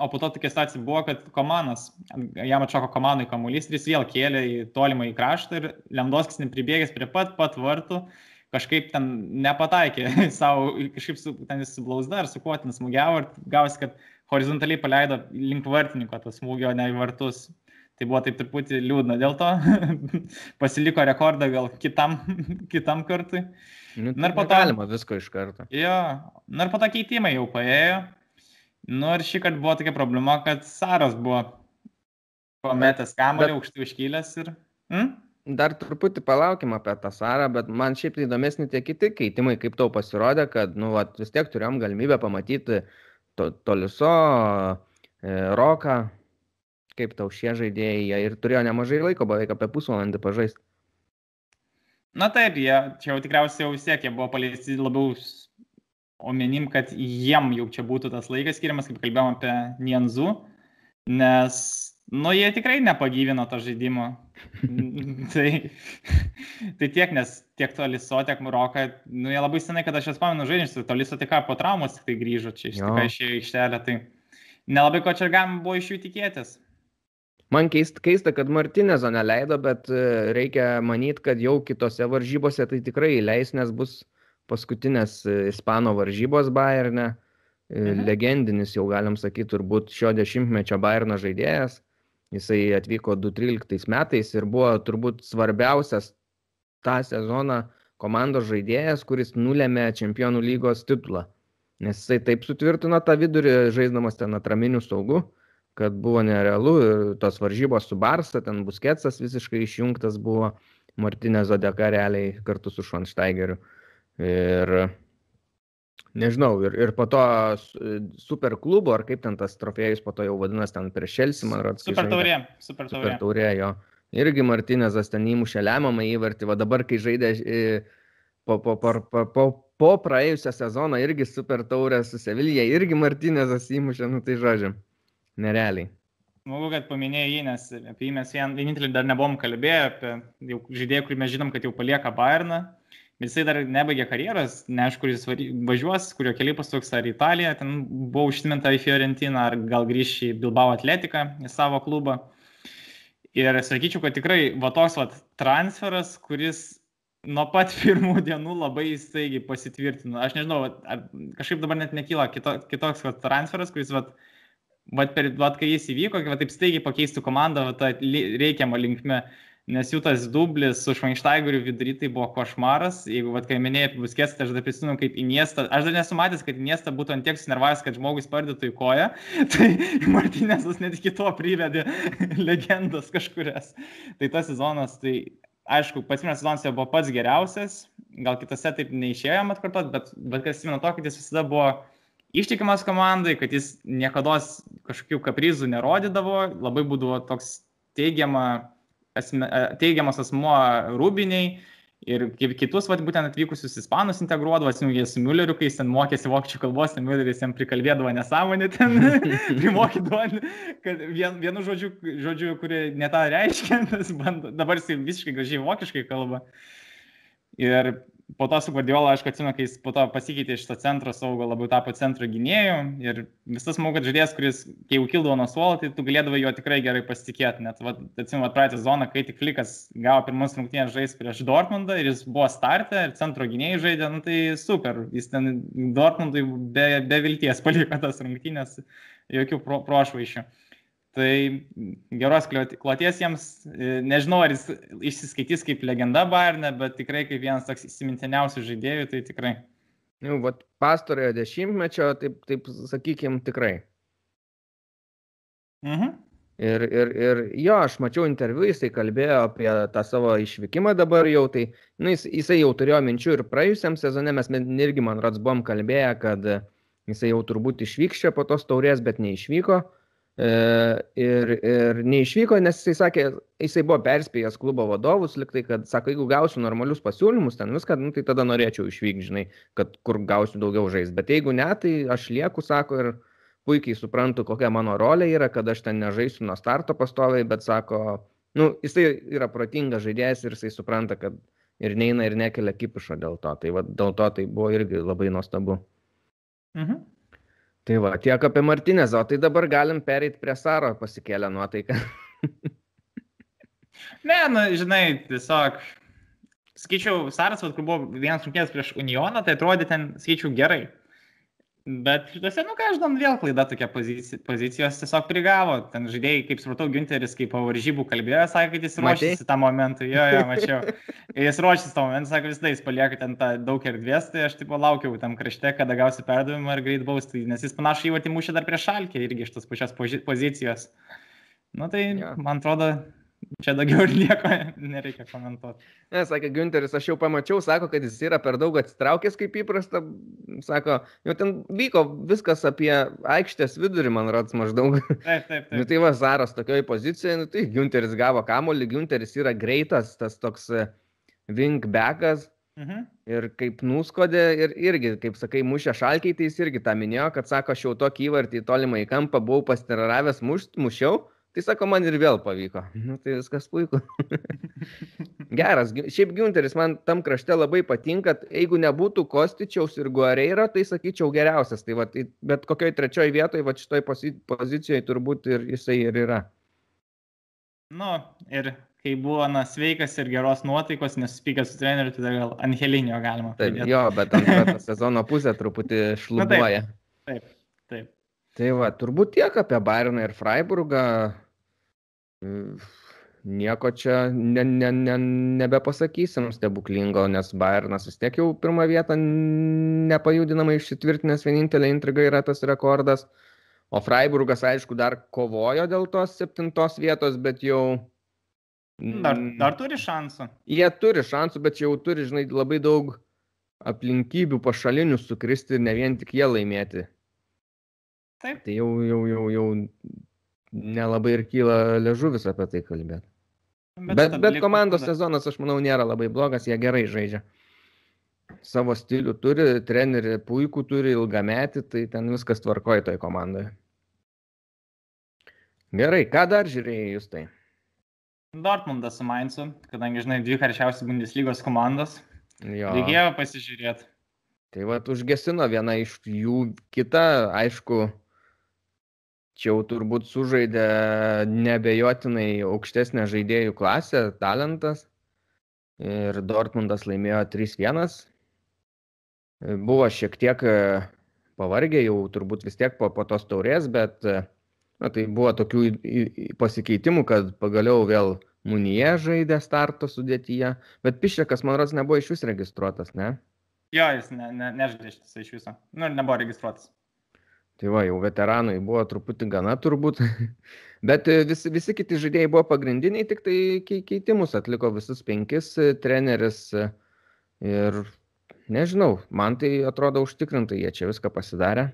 O po to tokia situacija buvo, kad komandas, jam atšoko komandai kamuolys ir jis vėl kėlė į tolimą į kraštą ir Lemdoskis nepribėgęs prie pat pat vartų, kažkaip ten nepataikė savo, kažkaip su, ten jis blauzda ar su kuo ten smūgiavo ir gavosi, kad horizontaliai paleido link vartininko tą smūgį, o ne į vartus. Tai buvo taip truputį liūdna dėl to. Pasiliko rekordą gal kitam, kitam kartui. Nu, tai ir po to. Galima visko iš karto. Jo, na ir po to keitimai jau paėjo. Nu ir šį kartą buvo tokia problema, kad Saras buvo pametęs kamuolį aukštai užkylęs ir... Hmm? Dar truputį palaukim apie tą Sarą, bet man šiaip tai įdomesni tie kiti keitimai, kaip tau pasirodė, kad nu, vat, vis tiek turėjom galimybę pamatyti to, Toliso, e, Roką, kaip tau šie žaidėjai, jie ir turėjo nemažai laiko, beveik apie pusvalandį pažaisti. Na taip, jie čia jau tikriausiai jau jie buvo paleisti labiau omenim, kad jiem jau čia būtų tas laikas skiriamas, kaip kalbėjom apie Nienzu, nes, nu, jie tikrai nepagyvino to žaidimo. tai, tai tiek, nes tiek Toliso, tiek Muroka, nu, jie labai senai, kad aš jas pamenu žaidžiančius, Toliso tik po traumos tik tai grįžo čia, iš tikrųjų išėjo aikštelę, tai nelabai ko čia galima buvo iš jų tikėtis. Man keista, keista, kad Martinezo neleido, bet e, reikia manyti, kad jau kitose varžybose tai tikrai leis, nes bus paskutinės e, Ispano varžybos Bayerne. Mhm. Legendinis jau galim sakyti, turbūt šio dešimtmečio Bayerno žaidėjas. Jisai atvyko 2013 metais ir buvo turbūt svarbiausias tą sezoną komandos žaidėjas, kuris nulėmė Čempionų lygos titulą. Nes jisai taip sutvirtino tą vidurį, žaisdamas ten atraminių saugų kad buvo nerealu ir tos varžybos su Barsa, ten Busketsas visiškai išjungtas buvo, Martinė Zodeka realiai kartu su Švanšteigeriu. Ir nežinau, ir, ir po to super klubo, ar kaip ten tas trofėjus po to jau vadinasi ten prieš Šelsi, man atrodo. Super taurė, super taurė. Super taurė, jo. Irgi Martinezas ten įmušė lemiamą įvartį, o dabar, kai žaidė po, po, po, po, po, po praėjusią sezoną, irgi super taurė su Sevilija, irgi Martinezas įmušė, nu tai žodžiu nerealiai. Smagu, kad paminėjai jį, nes apie jį mes vien, vienintelį dar nebuvom kalbėję, apie žaidėją, kurį mes žinom, kad jau palieka Bayerną. Jisai dar nebaigė karjeros, neaišku, kur jis važiuos, kurio keliai pasuks ar Italiją, ten buvo užsiminta į Fiorentiną, ar gal grįš į Bilbao atletiką, į savo klubą. Ir sakyčiau, kad tikrai va toks va transferas, kuris nuo pat pirmų dienų labai staigiai pasitvirtino. Aš nežinau, kažkaip dabar net nekyla kito, kitoks va, transferas, kuris va, vat, per, vat, kai jis įvyko, kad taip staigiai pakeistų komandą vat, reikiamą linkmę, nes jų tas dublis su Švainštaigeriu vidury tai buvo košmaras. Jeigu, vat, kai minėjai apie buskės, tai aš dar prisimenu, kaip į miestą, aš dar nesu matęs, kad į miestą būtų ant tiek sunervavęs, kad žmogus pardėtų į koją, tai Martinėsas net iki to privedė legendas kažkurias. Tai tas sezonas, tai aišku, pats pirmas sezonas jau buvo pats geriausias, gal kitose taip neišėjom atkartot, bet, bet kas atsimenu to, kad jis visada buvo ištikimas komandai, kad jis niekada kažkokių kaprizų nerodydavo, labai būdavo toks teigiama, asme, e, teigiamas asmuo rūbiniai. Ir kaip kitus, va, būtent atvykusius ispanus integruodavo, atsimūgė su Mülleriu, kai jis ten mokėsi vokiečių kalbos, ten Mülleris jam prikalbėdavo nesąmonę ten, primokydavo, kad vien, vienu žodžiu, žodžiu, kurį netą reiškia, bando, dabar jis visiškai gražiai vokiškai kalba. Ir po to su Guardiola, aš atsimenu, kai jis po to pasikeitė iš to centro saugo, labiau tapo centro gynėjų ir visas manau, kad žaidėjas, kuris, kai jau kildavo nuo suolo, tai tu galėdavai juo tikrai gerai pasitikėti. Net, va, atsimenu, praeitą zoną, kai tik Flikas gavo pirmas rungtynės žais prieš Dortmundą ir jis buvo startę ir centro gynėjai žaidė, nu tai super, jis ten Dortmundui be, be vilties paliko tas rungtynės, jokių pro, prošvaišių. Pro Tai geros kloties jiems, e, nežinau, ar jis išsiskaitys kaip legenda Bayerne, bet tikrai kaip vienas toks įsimintiniausių žaidėjų, tai tikrai. Nu, vat pastarojo dešimtmečio, taip, taip sakykim, tikrai. Mhm. Ir, ir, ir jo, aš mačiau interviu, jisai kalbėjo apie tą savo išvykimą dabar jau, tai nu, jis, jisai jau turėjo minčių ir praėjusiam sezone mes irgi, man rods, buvom kalbėję, kad jisai jau turbūt išvyks čia po tos taurės, bet neišvyko. E, ir, ir neišvyko, nes jisai sakė, jisai buvo perspėjęs klubo vadovus, liktai, kad sako, jeigu gausiu normalius pasiūlymus, ten viską, nu, tai tada norėčiau išvykti, žinai, kad kur gausiu daugiau žaisti. Bet jeigu ne, tai aš lieku, sako, ir puikiai suprantu, kokia mano rolė yra, kad aš ten nežaisiu nuo starto pastoviai, bet sako, nu, jisai yra protingas žaidėjas ir jisai supranta, kad ir neina ir nekelia kipišo dėl to. Tai va, dėl to tai buvo irgi labai nuostabu. Mhm. Tai va, tiek apie Martinezą, o tai dabar galim pereiti prie Saro pasikėlę nuotaiką. ne, na, žinai, tiesiog, skaičiau, Saras, kur buvo vienas rungtynės prieš Unioną, tai atrodė ten, skaičiau, gerai. Bet šitose, nu ką, žinom, vėl klaida tokia pozicija, pozicijos tiesiog prigavo. Ten žaidėjai, kaip supratau, Günteris, kaip po varžybų kalbėjo, sakė, kad jis ruošiasi tam momentui. Jo, jo, mačiau. jis ruošiasi tam momentui, sakė, visada jis palieka ten tą daug erdvės, tai aš tipo laukiau tam krašte, kada gausi perdavimą ir greit baustai, nes jis panašiai įvatį mušė dar prieš šalkę irgi iš tos pačios pozicijos. Nu tai, ja. man atrodo, Čia daugiau ir nieko nereikia komentuoti. Ne, sakė Günteris, aš jau pamačiau, sako, kad jis yra per daug atsitraukęs kaip įprasta. Sako, jau ten vyko viskas apie aikštės vidurį, man rods maždaug. Taip, taip. taip. nu, tai Vazaras tokioje pozicijoje, nu, tai Günteris gavo kamolį, Günteris yra greitas, tas toks e, wingbackas. Mhm. Ir kaip nuskodė, ir irgi, kaip sakai, mušė šalkiai, tai jis irgi tą minėjo, kad sako, aš jau tokį įvartį į tolimą į kampą buvau pastiraravęs mušt, mušiau Tai sako, man ir vėl pavyko. Nu, tai viskas puiku. Geras. Šiaip Günteris man tam krašte labai patinka. Jeigu nebūtų Kostičiaus ir Guareira, tai sakyčiau geriausias. Tai va, tai bet kokioj trečioje vietoje, va šitoj pozicijoje turbūt ir jisai ir yra. Nu, ir kai buvo na, sveikas ir geros nuotaikos, nesusipykęs su treneriu, tai gal Angelinio galima. Taip, pridėti. jo, bet antrą sezono pusę truputį šlubuoja. Na, taip, taip. taip. Tai va, turbūt tiek apie Bayerną ir Freiburgą. Nieko čia ne, ne, ne, nebepasakysim stebuklingo, nes Bayernas vis tiek jau pirmą vietą nepajudinamai išsitvirtinęs, vienintelė intriga yra tas rekordas. O Freiburgas, aišku, dar kovojo dėl tos septintos vietos, bet jau... Dar, dar turi šansų. Jie turi šansų, bet jau turi, žinai, labai daug aplinkybių pašalinių sukristi ir ne vien tik jie laimėti. Taip. Tai jau, jau, jau, jau nelabai ir kyla ležuvis apie tai kalbėti. Bet, bet, bet komandos tada. sezonas, aš manau, nėra labai blogas, jie gerai žaidžia. Savo stilių turi, treneri puikų turi, ilgametį, tai ten viskas tvarkoja toj komandoje. Gerai, ką dar žiūrėjai jūs tai? Dortmundas su Mainzu, kadangi, žinai, dvi karščiausios Bundeslygos komandos. Jo. Reikėjo pasižiūrėti. Tai va, užgesino viena iš jų, kita, aišku, čia jau turbūt sužaidė nebejotinai aukštesnę žaidėjų klasę, talentas. Ir Dortmundas laimėjo 3-1. Buvo šiek tiek e, pavargę jau turbūt vis tiek po, po tos taurės, bet na, tai buvo tokių pasikeitimų, kad pagaliau vėl Munyje žaidė starto sudėtyje, bet Pišekas, man rodos, nebuvo iš vis registruotas, ne? Jo, jis ne, ne, nežaidė iš viso. Nu, nebuvo registruotas. Tai va, jau veteranai buvo truputį gana turbūt, bet e, visi, visi kiti žaidėjai buvo pagrindiniai, tik tai keitimus atliko visus penkis e, treneris e, ir nežinau, man tai atrodo užtikrintai, jie čia viską pasidarė.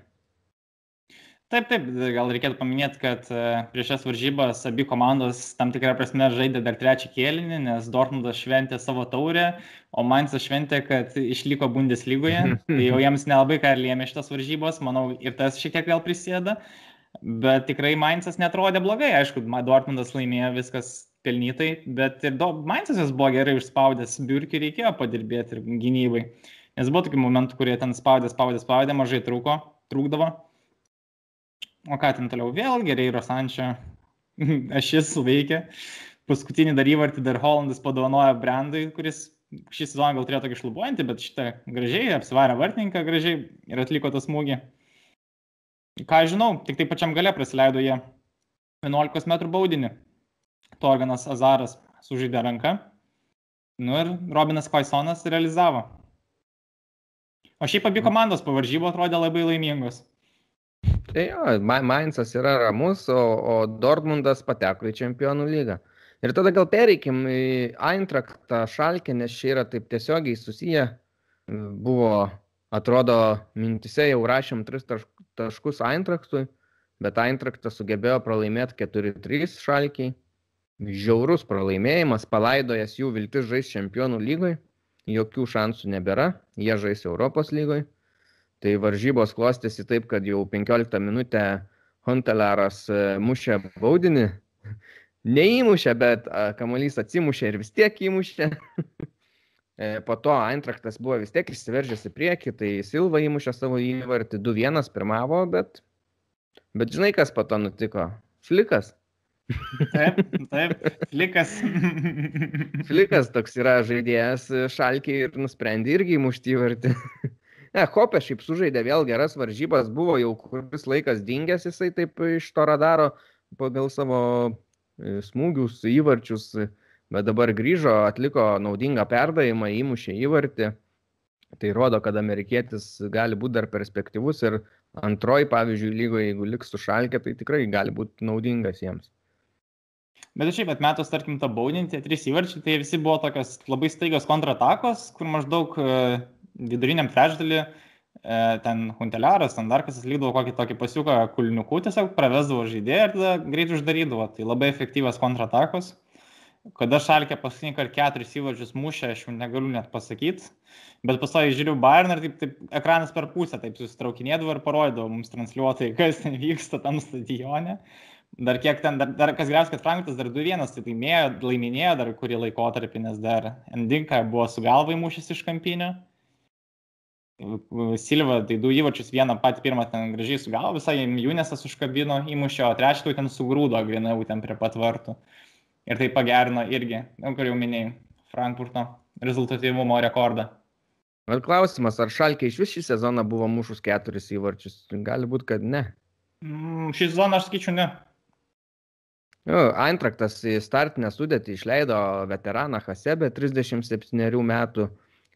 Taip, taip, gal reikėtų paminėti, kad prieš šias varžybas abi komandos tam tikrą prasme žaidė dar trečią kėlinį, nes Dortmundas šventė savo taurę, o Mainzas šventė, kad išliko Bundeslygoje. Tai jau jiems nelabai ką lėmė šitas varžybos, manau, ir tas šiek tiek vėl prisėda. Bet tikrai Mainzas netrodė blogai, aišku, Dortmundas laimėjo viskas pelnytai, bet ir Mainzas buvo gerai užspaudęs, biurkiai reikėjo padirbėti ir gynybai. Nes buvo tokių momentų, kurie ten spaudė, spaudė, spaudė, mažai trūko, trūkdavo. O ką ten toliau? Vėl gerai Rosančio ašis veikia. Paskutinį dar įvartį dar Hollandas padovanojo Brandui, kuris šį sezoną gal turėjo tokį šlubuojantį, bet šitą gražiai apsivarė vartininką gražiai ir atliko tą smūgį. Ką žinau, tik tai pačiam gale praleido jie 11 m baudinį. Torganas Azaras sužaidė ranką. Nu ir Robinas Paisonas realizavo. O šiaip abi komandos po varžybų atrodė labai laimingos. Tai jo, Mainzas yra ramus, o, o Dortmundas pateko į čempionų lygą. Ir tada gal pereikim į Eintraktą šalkę, nes čia yra taip tiesiogiai susiję. Buvo, atrodo, mintise jau rašėm tris taškus Eintraktui, bet Eintraktas sugebėjo pralaimėti 4-3 šalkiai. Žiaurus pralaimėjimas, palaidojęs jų viltis žais čempionų lygoj, jokių šansų nebėra, jie žais Europos lygoj. Tai varžybos klostėsi taip, kad jau 15 minutę Huntelaras e, mušė baudinį. Neįmušė, bet kamuolys atsimušė ir vis tiek įmušė. E, po to Eintraktas buvo vis tiek išsiveržęs į priekį, tai Silva įmušė savo įvartį 2-1 pirmavo, bet, bet žinai, kas po to nutiko? Flikas. Taip, taip, flikas. flikas toks yra žaidėjas šalkiai ir nusprendė irgi įmušti įvartį. Ne, Hopė šiaip sužaidė vėl geras varžybas, buvo jau kuris laikas dingęs jisai taip iš to radaro pagal savo e, smūgius, įvarčius, bet dabar grįžo, atliko naudingą perdavimą, įmušė įvartį. Tai rodo, kad amerikietis gali būti dar perspektyvus ir antroji, pavyzdžiui, lygoje, jeigu liks su šalkė, tai tikrai gali būti naudingas jiems. Bet šiaip atmetus, tarkim, tą baudinti, trys įvarčiai, tai visi buvo tokios labai staigios kontratakos, kur maždaug e, viduriniam trečdalį e, ten Hunteliaras, ten dar kas atlikdavo kokį tokį pasiuką kulniukų, tiesiog pravesdavo žaidėją ir tada greit uždarydavo. Tai labai efektyvios kontratakos. Kada Šalkė paskutinį kartą keturis įvarčius mušė, aš jau negaliu net pasakyti. Bet pastoju žiūriu Bayern ir taip, taip ekranas per pusę taip susitraukinėdavo ir parodydavo mums transliuotojai, kas ten vyksta tam stadione. Dar kiek ten, dar, dar kas geriausia, kad Frankfurtas dar 2-1, tai laimėjo, laiminėjo dar kurį laikotarpį, nes dar Endinka buvo su galva įmušęs iš kampinio. Silva, tai du įvačius, vieną patį pirmą ten gražiai su galva, visai Junesas užkabino, įmušė, o trečią ten sugrūdo grinau ten prie pat vartų. Ir tai pagerino irgi, jau kur jau minėjai, Frankfurto rezultatyvumo rekordą. Bet klausimas, ar Šalkė iš vis šį sezoną buvo mušus keturis įvarčius? Gali būti, kad ne. Mm, šį sezoną aš sakyčiau ne. Jo, Eintraktas į startinę sudėtį išleido veteraną Hasebę 37 metų.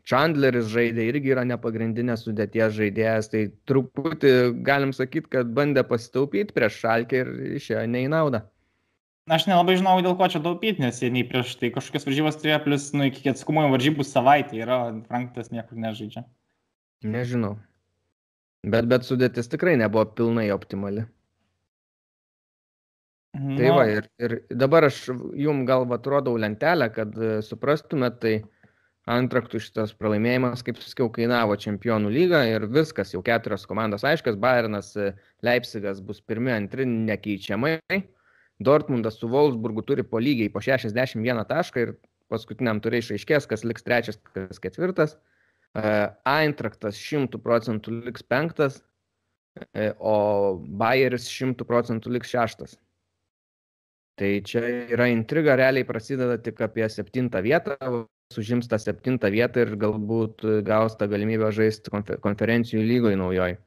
Chandleris žaidė irgi yra nepagrindinės sudėties žaidėjas, tai truputį galim sakyti, kad bandė pasitaupyti prieš šalkę ir išėjo ne į naudą. Aš nelabai žinau, dėl ko čia taupyti, nes jie nei prieš tai kažkokias varžybas turėjo, plus, nu, iki atskumo varžybų savaitė yra, Franktas niekur nežaidžia. Nežinau. Bet, bet sudėtis tikrai nebuvo pilnai optimali. No. Tai va, ir, ir dabar aš jum gal atrodau lentelę, kad suprastumėt, tai Antraktų šitas pralaimėjimas, kaip sakiau, kainavo čempionų lygą ir viskas, jau keturios komandos aiškios, Bayernas, Leipzigas bus pirmi, antri nekeičiamai, Dortmundas su Wolfsburgu turi po lygiai po 61 tašką ir paskutiniam turė išaiškės, kas liks trečias, kas ketvirtas, Eintraktas 100 procentų liks penktas, o Bayeris 100 procentų liks šeštas. Tai čia yra intriga, realiai prasideda tik apie septintą vietą, užims tą septintą vietą ir galbūt gaus tą galimybę žaisti konferencijų lygoje naujoji.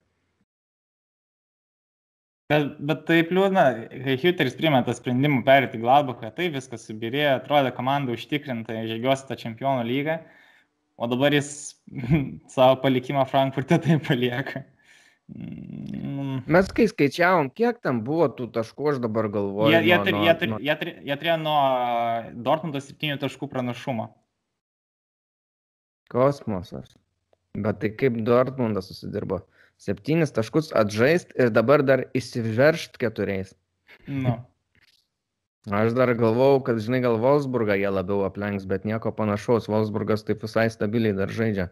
Bet, bet taip liūdna, kai Hüteris priėmė tą sprendimą perėti Gladbachą, tai viskas subirėjo, atrodė komanda užtikrinta, žygiuosi tą čempionų lygą, o dabar jis savo palikimą Frankfurte tai palieka. Mm. Mes kai skaičiavom, kiek tam buvo tų taškų, aš dabar galvoju. Jie, jie, nuo, jie, nuo... jie, jie turėjo nuo Dortmundo 7 taškų pranašumą. Kosmosas. Bet tai kaip Dortmundas susidirbo? Septynis taškus atžaist ir dabar dar įsiveržt keturiais. Nu. Aš dar galvau, kad, žinai, gal Wolfsburgą jie labiau aplenks, bet nieko panašaus. Wolfsburgas taip visai stabiliai dar žaidžia.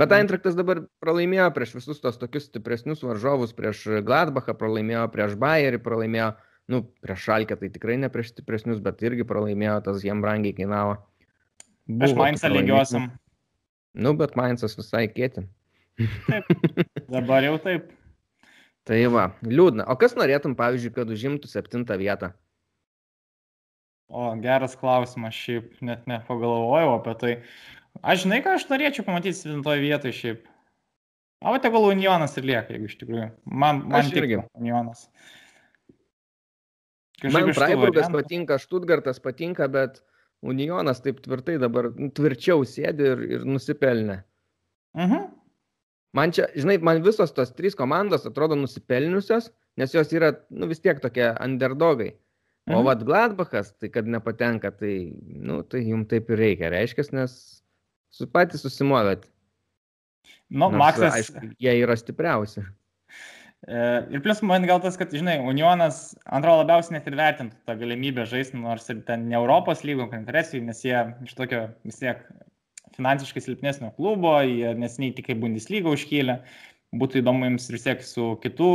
Bet Eintraktas dabar pralaimėjo prieš visus tos tokius stipresnius varžovus, prieš Gladbachą pralaimėjo, prieš Bayerį pralaimėjo, nu, prieš Šalkę tai tikrai ne prieš stipresnius, bet irgi pralaimėjo, tas jiem brangiai kainavo. Buvo aš Mainzą lygiosiam. Nu, bet Mainzas visai kėti. Taip, dabar jau taip. Tai va, liūdna. O kas norėtum, pavyzdžiui, kad užimtų septintą vietą? O, geras klausimas, šiaip net nepagalvojau apie tai. Aš žinai, ką aš norėčiau pamatyti 7 vietoje šiaip. O tegul Unionas ir lieka, jeigu iš tikrųjų. Man, man Aš irgi. Unionas. Man Freiburgas patinka, Štutgartas patinka, bet Unionas taip tvirtai dabar nu, tvirčiau sėdi ir, ir nusipelnė. -huh. Man čia, žinai, man visos tos trys komandos atrodo nusipelniusios, nes jos yra, nu vis tiek tokie underdogai. O uh -huh. vad Gladbachas, tai kad nepatenka, tai, nu, tai jums taip ir reikia, reiškia, nes su patys susimovėt. Nu, Nors, Maksas. Aišku, jie yra stipriausi. E, ir plus man gal tas, kad, žinai, Unionas, antrodo, labiausiai net ir vertintų tą galimybę žaisti, nors ir ten ne Europos lygo konferencijai, nes jie iš tokio vis tiek finansiškai silpnesnio klubo, jie nesiniai tik į Bundesliga užkėlė. Būtų įdomu jums vis tiek su kitų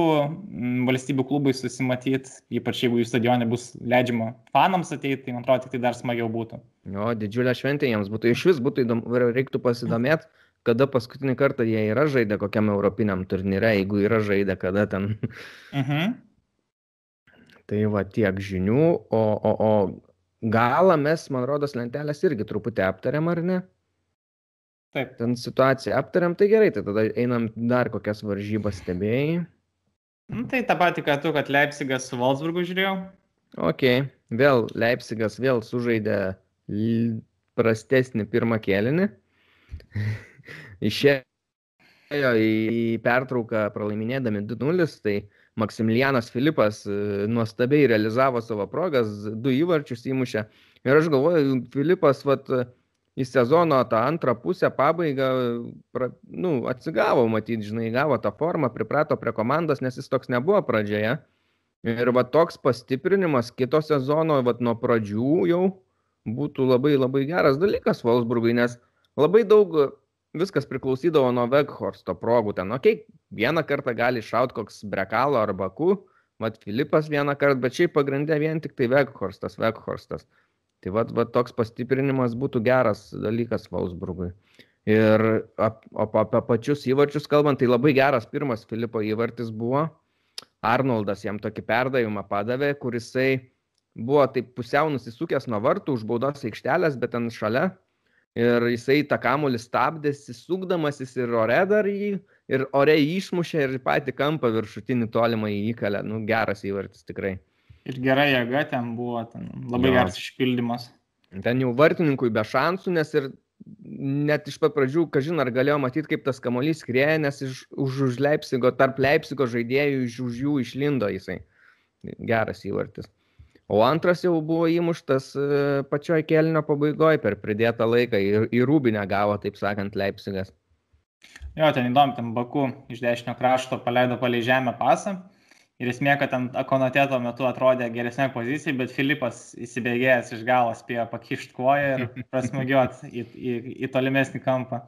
valstybių klubais susimatyti, ypač jeigu jų stadionė bus leidžiama fanams ateiti, tai man atrodo, tik tai dar smagiau būtų. O, didžiulė šventė jiems būtų. Iš vis būtų įdomu, reiktų pasidomėti, kada paskutinį kartą jie yra žaidę kokiam europiniam turnyre, jeigu yra žaidę, kada ten. Mhm. Tai va tiek žinių, o, o, o galą mes, man rodos, lentelės irgi truputį aptariam, ar ne? Taip. Ten situaciją aptariam, tai gerai, tai tada einam dar kokias varžybas stebėjai. Nu, tai tą patį, ką tu, kad Leipzigas su Wolfsburgu žiūrėjau. Ok, vėl Leipzigas vėl sužaidė prastesnį pirmą kėlinį. Išėjo į pertrauką pralaiminėdami 2-0, tai Maksimilianas Filipas e, nuostabiai realizavo savo progas, du įvarčius įmušė. Ir aš galvoju, Filipas, vat, į sezono tą antrą pusę pabaigą, pra, nu, atsigavo, matyt, žinai, gavo tą formą, priprato prie komandos, nes jis toks nebuvo pradžioje. Ir va toks pastiprinimas kito sezono, va nuo pradžių jau būtų labai labai geras dalykas Wolfsburgui, nes labai daug viskas priklausydavo nuo Veghorsto progų. Ten, okay, vieną kartą gali šaut koks Brekalo ar Baku, mat Filipas vieną kartą, bet šiaip pagrindė vien tik tai Vekhorstas, Vekhorstas. Tai vat, vat toks pastiprinimas būtų geras dalykas Vausburgui. Ir ap, ap, apie pačius įvarčius kalbant, tai labai geras pirmas Filipo įvartis buvo. Arnoldas jam tokį perdavimą padavė, kurisai buvo taip pusiau nusisukęs nuo vartų už baudos aikštelės, bet ten šalia. Ir jisai tą kamulį stabdėsi, sukdamasis ir ore dar jį, ir ore išmušė ir patį kampą viršutinį tolimą įkalę. Nu, geras įvartis tikrai. Ir gera jėga ten buvo, ten labai jo. geras išpildymas. Ten jau vartininkui be šansų, nes ir net iš pat pradžių, kažin ar galėjo matyti, kaip tas kamuolys skrieja, nes iš, už, už Leipzigo, tarp Leipzigo žaidėjų iš už jų išlindo jisai. Geras įvartis. O antras jau buvo įmuštas e, pačioj kelnio pabaigoje per pridėtą laiką ir į rūbinę gavo, taip sakant, Leipzigas. Jo, ten įdomu, ten Baku iš dešinio krašto paleido palei žemę pasą Ir esmė, kad ten Akonatė tuo metu atrodė geresnė pozicija, bet Filipas įsibėgėjęs iš galo spėjo pakišti koją ir prasmugiuoti į, į, į tolimesnį kampą.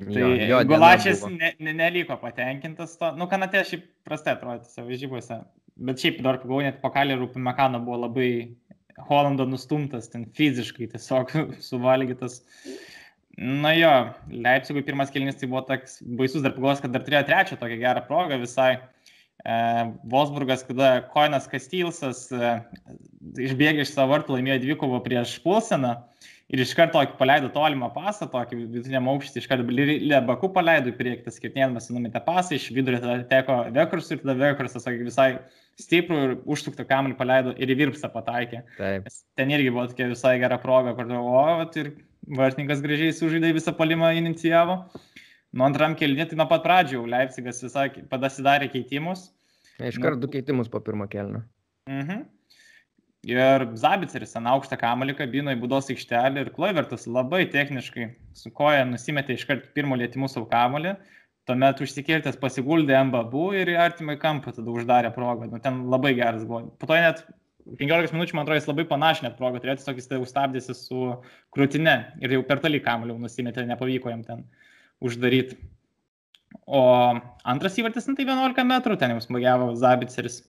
Tai jo, jo, Gulačias ne, ne, neliko patenkintas to. Nu, Kanatė šiaip prastai atrodė savo žybuose. Bet šiaip dar pagau net pakalį rūpį Mekano buvo labai Holando nustumtas, ten fiziškai tiesiog suvalgytas. Na jo, Leipzigui pirmas kelinis tai buvo toks baisus dar pagalvos, kad dar turėjo trečią tokią gerą progą visai. E, Wolfsburgas, kada Koinas Kastilsas e, išbėgė iš savo vartų, laimėjo dvikovą prieš Pulseną ir iš karto paleido tolimą pasą, tokį vidutiniam aukštį, iš karto Lebaku paleido į priekį, tas skirtinėmas numetė pasą, iš vidurio tada teko Vekrus ir tada Vekrus, sakė, visai stiprų ir užtuktą kamelį paleido ir į virpsą pataikė. Taip. Ten irgi buvo tokia visai gera proga, kur o, ir vartininkas gražiai sužaidė visą palimą inicijavo. Nuo antram kelnį, tai nuo pat pradžių Leipzigas visai padasidarė keitimus. Iš karto du keitimus po pirmo kelnio. Mhm. Ir Zabiceris ant aukštą kamalį kabino į būdos aikštelę ir Kloivertas labai techniškai su koja nusimetė iš karto pirmo lėtimų savo kamalį, tuomet užsikirtęs pasiguldė Mbabu ir į artimą kampą tada uždarė progą. Nu, ten labai geras buvo. Po to net 15 minučių, man atrodo, jis labai panašią net progą turėjo, tiesiog jis tai užstabdėsi su krūtine ir jau per toli kamalį nusimetė, nepavyko jam ten uždaryti. O antras įvartis, nu, tai 11 metrų ten jau smagiavo Zabiceris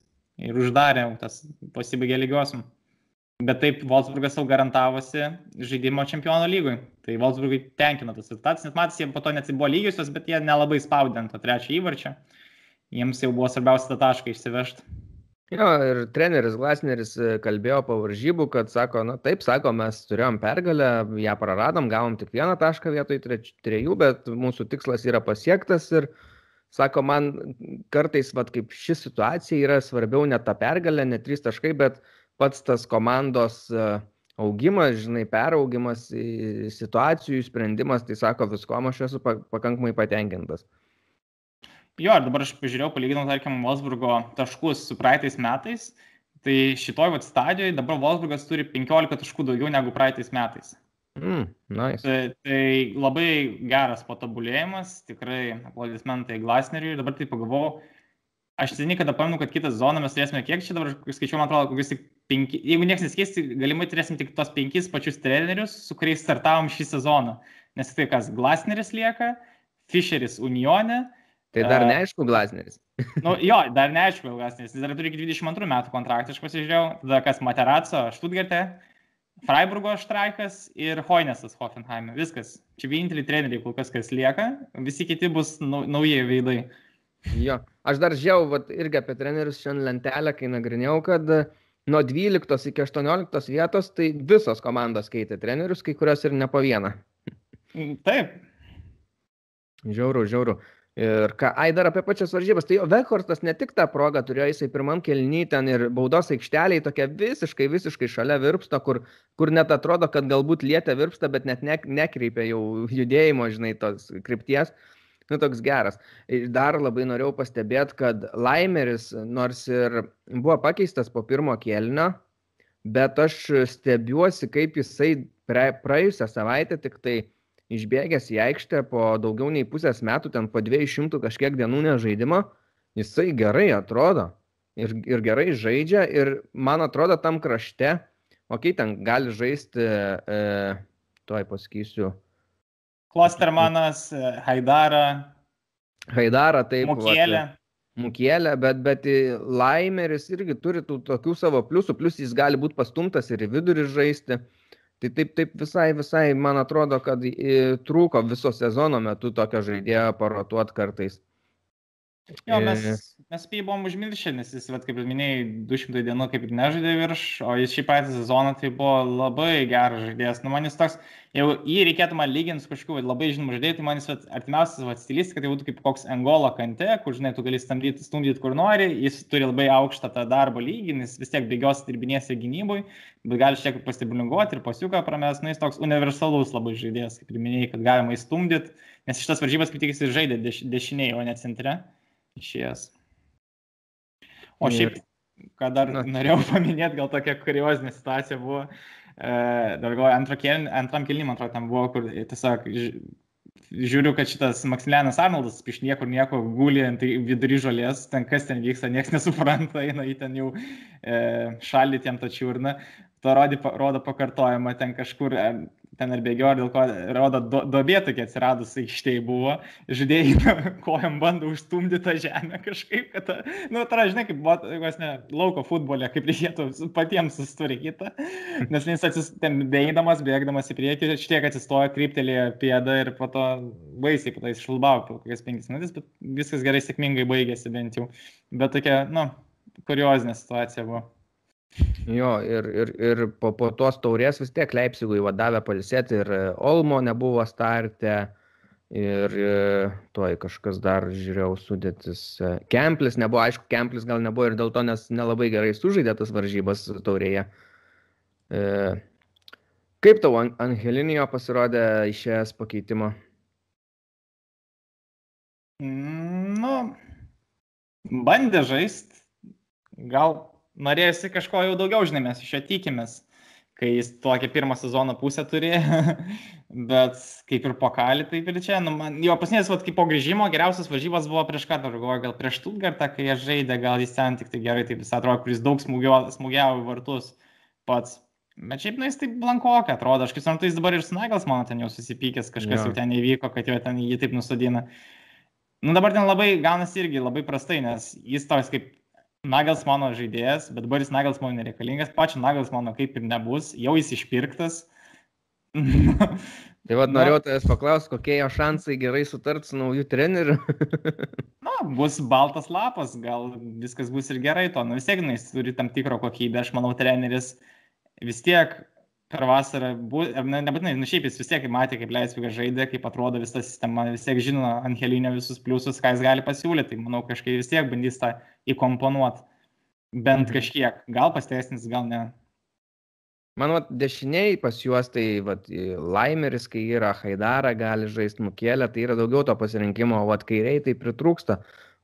ir uždarė, tas pasibaigė lygiosiam. Bet taip, Wolfsburgas jau garantavosi žaidimo čempionų lygui. Tai Wolfsburgai tenkino tas rezultatas, nes matys, jie po to net buvo lygiosios, bet jie nelabai spaudė ant to trečio įvarčio. Jiems jau buvo svarbiausia tą tašką išsivežti. Jo, ir treneris Glasneris e, kalbėjo po varžybų, kad sako, na taip, sako, mes turėjom pergalę, ją praradom, gavom tik vieną tašką vietoj trejų, bet mūsų tikslas yra pasiektas ir sako, man kartais, vad kaip ši situacija yra svarbiau ne ta pergalė, ne trys taškai, bet pats tas komandos e, augimas, žinai, peraugimas, situacijų sprendimas, tai sako, viskom aš esu pakankamai patenkintas. Jo, ir dabar aš pažiūrėjau, palyginau, tarkim, Wolfsburgo taškus su praeitais metais. Tai šitoj vat stadijoje dabar Wolfsburgas turi 15 taškų daugiau negu praeitais metais. Mm, nice. tai, tai labai geras patobulėjimas, tikrai aplodismentai Glasneriui. Dabar tai pagalvojau, aš seniai kada pamenu, kad kitą zoną mes turėsime, kiek čia dabar skaičiuoju, man atrodo, kokius tik penki, jeigu niekas nesikeis, tai galimai turėsim tik tos penkis pačius trenerius, su kuriais startavom šį sezoną. Nes tai kas, Glasneris lieka, Fischeris Unione, Tai dar neaišku Glasneris. nu, jo, dar neaišku Glasneris. Jis dar turi iki 22 metų kontraktą, aš pasižiūrėjau. Tada kas Materaco, Štutgarte, Freiburgo Štraikas ir Hoinesas Hoffenheime. Viskas. Čia vieninteliai treneriai, kol kas kas lieka. Visi kiti bus nau, nauji veidai. Jo, aš dar žiau, vat, irgi apie trenerius šiandien lentelę, kai nagrinėjau, kad nuo 12 iki 18 vietos, tai visos komandos keitė trenerius, kai kurios ir ne po vieną. Taip. Žiauru, žiauru. Ir ką, ai dar apie pačias varžybas, tai Vekhortas ne tik tą progą turėjo, jisai pirmam kelny ten ir baudos aikšteliai tokia visiškai, visiškai šalia virpsta, kur, kur net atrodo, kad galbūt lietė virpsta, bet net ne, nekreipia jau judėjimo, žinai, tos krypties. Nu, toks geras. Ir dar labai norėjau pastebėti, kad Laimeris, nors ir buvo pakeistas po pirmo kelnio, bet aš stebiuosi, kaip jisai praėjusią savaitę tik tai išbėgęs į aikštę po daugiau nei pusės metų, ten po 200 kažkiek dienų nežaidimo, jisai gerai atrodo ir, ir gerai žaidžia ir man atrodo tam krašte, okei, okay, ten gali žaisti, e, tuoj pasakysiu. Klostermanas, Haidara. Haidara, taip. Mokėlė. Mukielė, bet, bet Laimeris irgi turi tų tokių savo pliusų, plus jis gali būti pastumtas ir į vidurį žaisti. Tai taip, taip visai, visai, man atrodo, kad trūko viso sezono metu tokio žaidėjo parotuot kartais. Jo, mes, mes apie jį buvom užmiršę, nes jis, vat, kaip ir minėjai, 200 dienų kaip ir nežaidė virš, o jis šį patį sezoną tai buvo labai geras žaidėjas. Nu, man jis toks, jeigu jį reikėtų man lyginti su kažkokiu labai žinomu žaidėju, tai man jis vat, artimiausias vat, stilistika, tai būtų kaip koks Angola kante, kur, žinai, tu gali stumdyti, stumdyti kur nori, jis turi labai aukštą tą darbo lygį, jis vis tiek bėgios dirbinės ir gynybui, bet gali šiek tiek pastibulinguoti ir pasiuką prames, nu, jis toks universalus labai žaidėjas, kaip ir minėjai, kad galima įstumdyti, nes šitas varžybas kaip tik jis žaidė deš, dešiniai, o ne centre išėjęs. O šiaip, ką dar Na. norėjau paminėti, gal tokia kuriozinė situacija buvo, e, dar galvoju, antram kelnim, man atrodo, ten buvo, kur tiesiog žiūriu, kad šitas Maksimilianas Arnoldas iš niekur nieko guli ant vidury žolės, ten kas ten vyksta, niekas nesupranta, eina į ten jau e, šalį tiem tą čiurną, to rodi, rodo pakartojimą, ten kažkur ten ir bėgiojo, dėl ko, rodo, do, dobė tokia atsiradus aikštėje buvo, žaidėjai kojam bando užstumdyti tą žemę kažkaip, kad, ta, nu, tai žinai, kaip jeigu ne, lauko futbole, kaip reikėtų patiems susturėkyti, nes jis atsistem bėgdamas, bėgdamas į priekį, šiek atsistojo, kryptelėjo pėdą ir po to baisiai, po to jis šulbavo kokias penkias minutės, bet viskas gerai sėkmingai baigėsi bent jau. Bet tokia, nu, kuriozinė situacija buvo. Jo, ir, ir, ir po, po tos taurės vis tiek Leipzigui vadavė palisėti ir e, Olmo nebuvo starte. Ir e, toj kažkas dar žiūrėjau sudėtis. E, Kemplis nebuvo, aišku, Kemplis gal nebuvo ir dėl to, nes nelabai gerai sužaidė tas varžybas taurėje. Kaip tau Angelinijo pasirodė išėjęs pakeitimo? Nu, bandė žaisti. Gal norėjusi kažko jau daugiau, žinai, mes iš jo tikimės, kai jis tokią pirmą sezono pusę turi, bet kaip ir po kalį, taip ir čia, nu, man, jo pasinės, vad, kaip po grįžimo, geriausias varžybos buvo prieš ką, dar galvoju, gal prieš Tutgartą, kai jie žaidė, gal jis ten tik tai gerai, taip jis atrodo, kuris daug smūgiavo į vartus pats. Bet šiaip, na, jis taip blankokai atrodo, aš kaip suprantu, jis dabar ir su Nagels, mano, ten jau susipykęs, kažkas ja. jau ten įvyko, kad jo ten jį taip nusodina. Nu dabar ten labai gaunasi irgi labai prastai, nes jis toks kaip Nagelsmano žaidėjas, bet Boris Nagelsmano nereikalingas, pačio Nagelsmano kaip ir nebus, jau jis išpirktas. tai vad norėjau tavęs paklausti, kokie jo šansai gerai sutart su nauju treneriu. Na, bus baltas lapas, gal viskas bus ir gerai to, nu vis tiek jis turi tam tikro kokybę, aš manau, treneris vis tiek per vasarą, bu, ne, nebūtinai, nu šiaip jis vis tiek matė, kaip Leisvigas žaidė, kaip atrodo visa sistema, vis tiek žino Angelinio visus pliusus, ką jis gali pasiūlyti, tai manau kažkaip vis tiek bandys tą įkomponuoti, bent mhm. kažkiek, gal pasteisnis, gal ne. Man, vat, dešiniai pas juos tai, vat, Laimeris, kai yra Haidara, gali žaisti Mukėlę, tai yra daugiau to pasirinkimo, o, kairiai tai pritrūksta.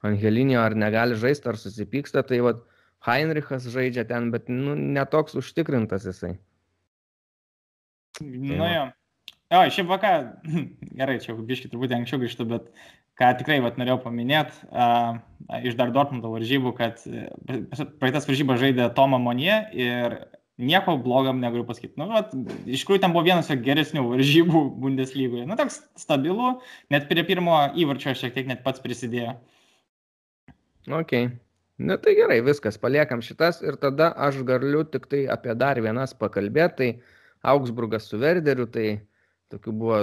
Angelinio ar negali žaisti, ar susipyksta, tai, vat, Heinrichas žaidžia ten, bet, nu, netoks užtikrintas jisai. Nu jo. Jo, šiaip vaką, gerai, čia biškai turbūt anksčiau grįžtu, bet ką tikrai vat, norėjau paminėti uh, iš dar Dortmundo varžybų, kad praeitas varžybas žaidė Toma Monie ir nieko blogam negaliu pasakyti. Nu, vat, iš tikrųjų, ten buvo vienas geresnių varžybų Bundeslygoje. Nu, toks stabilu, net prie pirmo įvarčio šiek tiek net pats prisidėjo. Ok. Na nu, tai gerai, viskas, paliekam šitas ir tada aš galiu tik tai apie dar vienas pakalbėti. Tai Augsburgas su Werderiu, tai tokių buvo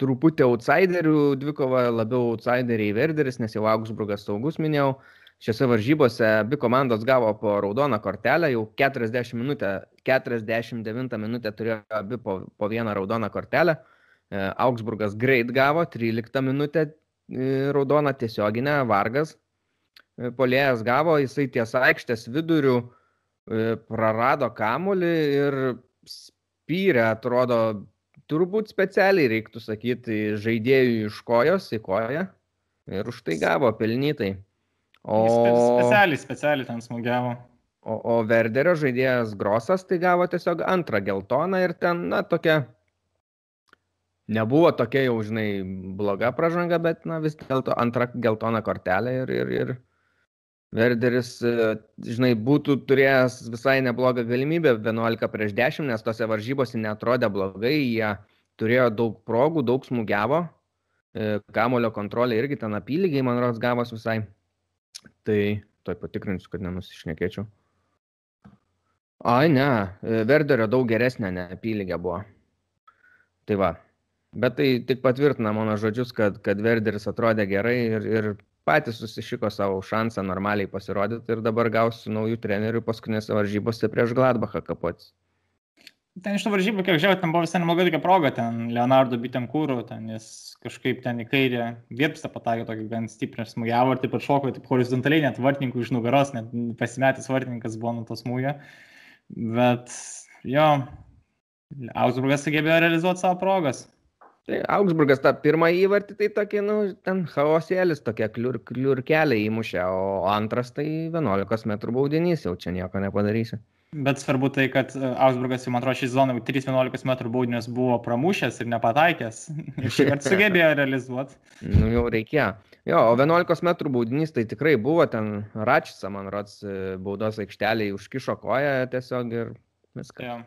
truputį outsiderių dvikova, labiau outsideriai Werderis, nes jau Augsburgas saugus minėjau. Šiose varžybose abi komandos gavo po raudoną kortelę, jau 40 minutę, 49 minutę turėjo abi po, po vieną raudoną kortelę. E, Augsburgas greit gavo 13 minutę e, raudoną tiesioginę, Vargas e, polėjas gavo, jisai ties aikštės vidurių prarado kamulį ir spyrė, atrodo, turbūt specialiai reiktų sakyti, žaidėjų iš kojos į koją ir už tai gavo pelnytai. O... Specialiai, specialiai ten smūgiavo. O, o Verderio žaidėjas Grosas tai gavo tiesiog antrą geltoną ir ten, na, tokia, nebuvo tokia jau, žinai, bloga pražanga, bet, na, vis dėlto antrą geltoną kortelę ir, ir, ir Verderis, e, žinai, būtų turėjęs visai neblogą galimybę 11 prieš 10, nes tose varžybose netrodė blogai, jie turėjo daug progų, daug smūgiavo, e, kamulio kontrolė irgi ten apylygiai, man rodos, gavos visai. Tai toj patikrinsiu, kad nenusišnekėčiau. Ai, ne, Verderio daug geresnė, ne, apylygė buvo. Tai va. Bet tai tik patvirtina mano žodžius, kad, kad Verderis atrodė gerai ir, ir patys susišiko savo šansą normaliai pasirodyti ir dabar gausiu naujų trenerių paskutinėse varžybose prieš Gladbachą kapotis. Ten iš tų varžybų, kiek žiūrėjau, ten buvo visai nebloga tokia proga, ten Leonardo Bitenkūro, ten jis kažkaip ten į kairę virpstą patakė tokį gan stiprią smūgiavą ir taip pat šoko, taip horizontaliai net vartininkų iš nugaros, net pasimetęs vartininkas buvo nuo to smūgio. Bet jo, Augsburgas sugebėjo realizuoti savo progas. Tai Augsburgas tą pirmą įvartį, tai tokie, nu, ten chaosėlis, tokie kliur, kliurkeliai įmušė, o antras tai 11 m baudinys, jau čia nieko nepadarysi. Bet svarbu tai, kad e, Augsburgas, man atrodo, šį sezoną 3-11 m baudinius buvo pramušęs ir nepataikęs. Ir šį kartą sugebėjo realizuoti. Nu, jau reikėjo. Jo, o 11 m baudinys tai tikrai buvo ten Račisa, man rods, e, baudos aikšteliai užkišo koją tiesiog ir viską. Ja.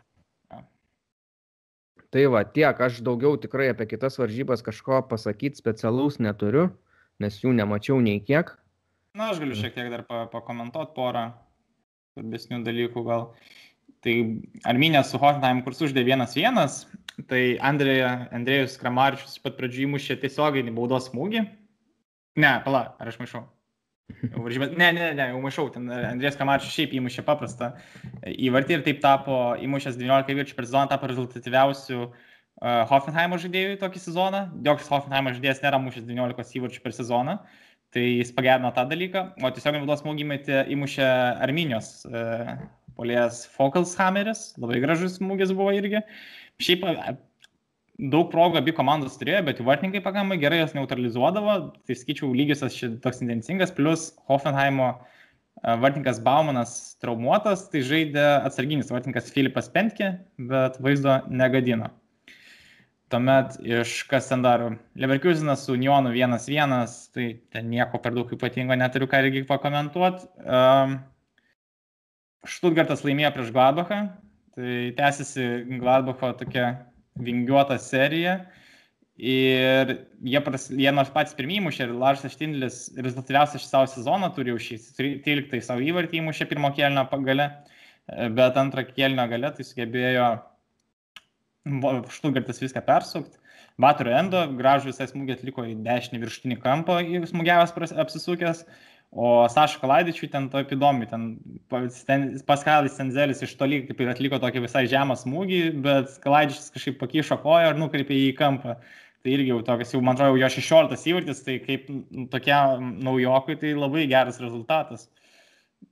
Tai va, tiek, aš daugiau tikrai apie kitas varžybas kažko pasakyti specialaus neturiu, nes jų nemačiau nei kiek. Na, aš galiu šiek tiek dar pakomentuoti porą svarbesnių dalykų gal. Tai Arminė su Hoffenheim, kur suždė 1-1, tai Andrėja, Andrėjus Kramaričius pat pradžių įmušė tiesioginį baudos smūgį. Ne, pala, ar aš maišau? Ne, ne, ne, jau maišau, ten Andrės Kramaričius šiaip įmušė paprastą įvartį ir taip tapo, įmušęs 19 įvarčių per sezoną, tapo rezultatyviausių uh, Hoffenheimo žaidėjų tokį sezoną. Joks Hoffenheimo žaidėjas nėra mušęs 19 įvarčių per sezoną. Uh, Tai jis pagerino tą dalyką, o tiesiog naudos smūgį metė įmušė Arminijos e, polės Fokalshammeris, labai gražus smūgis buvo irgi. Šiaip e, daug progų abi komandos turėjo, bet jų vartininkai pakankamai gerai jas neutralizuodavo, tai skaičiau lygis toks intencingas, plus Hoffenheimo e, vartininkas Baumanas traumuotas, tai žaidė atsarginis vartininkas Filipas Pentke, bet vaizdo negadino. Tuomet iš kas ten dar, Leverkusenas su Unionu 1-1, tai ten nieko per daug ypatingo neturiu ką irgi pakomentuoti. Um, Štutgartas laimėjo prieš Gladbachą, tai tęsiasi Gladbacho tokia vingiuota serija. Ir jie, pras, jie nors patys pirmieji mušė ir Larsas Štindlis rezultatyviausią šį savo sezoną turi jau šį 13 savo įvartį įmušė pirmo kelnio gale, bet antrą kelnio gale tai sugebėjo Štutgartas viską persukt. Batorio Endo gražų visai smūgį atliko į dešinį viršutinį kampą, smūgiavęs apsisukęs, o Saša Kalaidičiui ten to įdomi, ten Paskalis Senzelis iš toli kaip ir atliko tokį visai žemą smūgį, bet Kalaidičius kažkaip pakišo koją ir nukreipė jį į kampą. Tai irgi jau tokias, jau man atrodo, jo 16 įvartis, tai kaip tokiam naujokui tai labai geras rezultatas.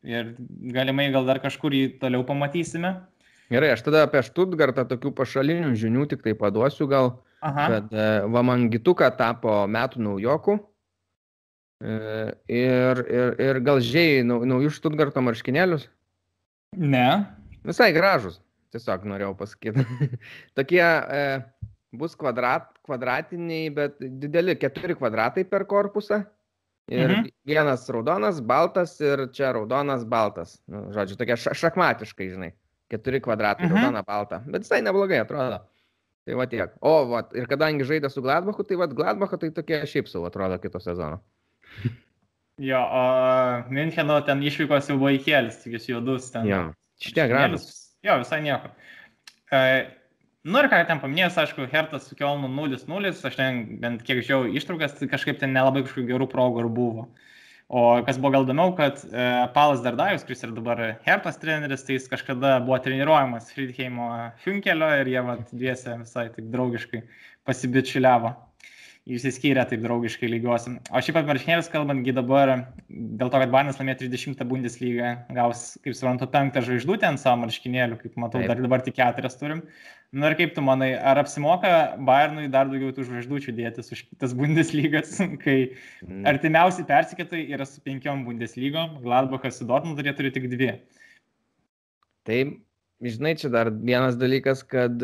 Ir galimai gal dar kažkur jį toliau pamatysime. Gerai, aš tada apie Štutgartą tokių pašalinių žinių tik tai paduosiu gal, Aha. kad e, Vamangituka tapo metų naujokų. Ir, ir, ir gal žiai naujus Štutgarto marškinėlius? Ne. Visai gražus, tiesiog norėjau pasakyti. Tokie e, bus kvadrat, kvadratiniai, bet dideli, keturi kvadratai per korpusą. Ir mhm. vienas raudonas, baltas ir čia raudonas, baltas. Nu, žodžiu, tokia šachmatiškai, žinai keturi kvadratai, mhm. raudona, balta. Bet visai neblogai atrodo. Tai va tiek. O, va, ir kadangi žaidė su Gladbachu, tai va, Gladbacho tai tokie šiaip savo atrodo kito sezono. jo, o Müncheno ten išvykos jau buvo įkėlis, tik jis juodus ten. Jo, šitie gražus. Jo, visai nieko. E, nu ir ką ten paminėjęs, aišku, Hertas su Kielnu 0-0, aš ten bent kiek žiau ištraukas, tai kažkaip ten nelabai kažkokių gerų progų ir buvo. O kas buvo gal įdomiau, kad e, Palas Dardajus, kuris yra dabar Hertos treneris, tai jis kažkada buvo treniruojamas Friedheimo Funkelio ir jie vat, dviese visai taip draugiškai pasibičiuliavo išsiskyrė taip draugiškai lygiuosi. O šiaip apie marškinėlius kalbantgi dabar, dėl to, kad Barnas laimėjo 30 Bundeslygą, gaus, kaip suprantu, penktą žvaigždutę ant savo marškinėlių, kaip matau, taip. dar dabar tik keturias turim. Na ir kaip tu manai, ar apsimoka Bayernui dar daugiau tų žvaigždučių dėtis už kitas Bundeslygas, kai mm. artimiausi persikėtai yra su penkiom Bundeslygom, Gladbachas su Dortmund ir jie turi tik dvi. Taip, žinai, čia dar vienas dalykas, kad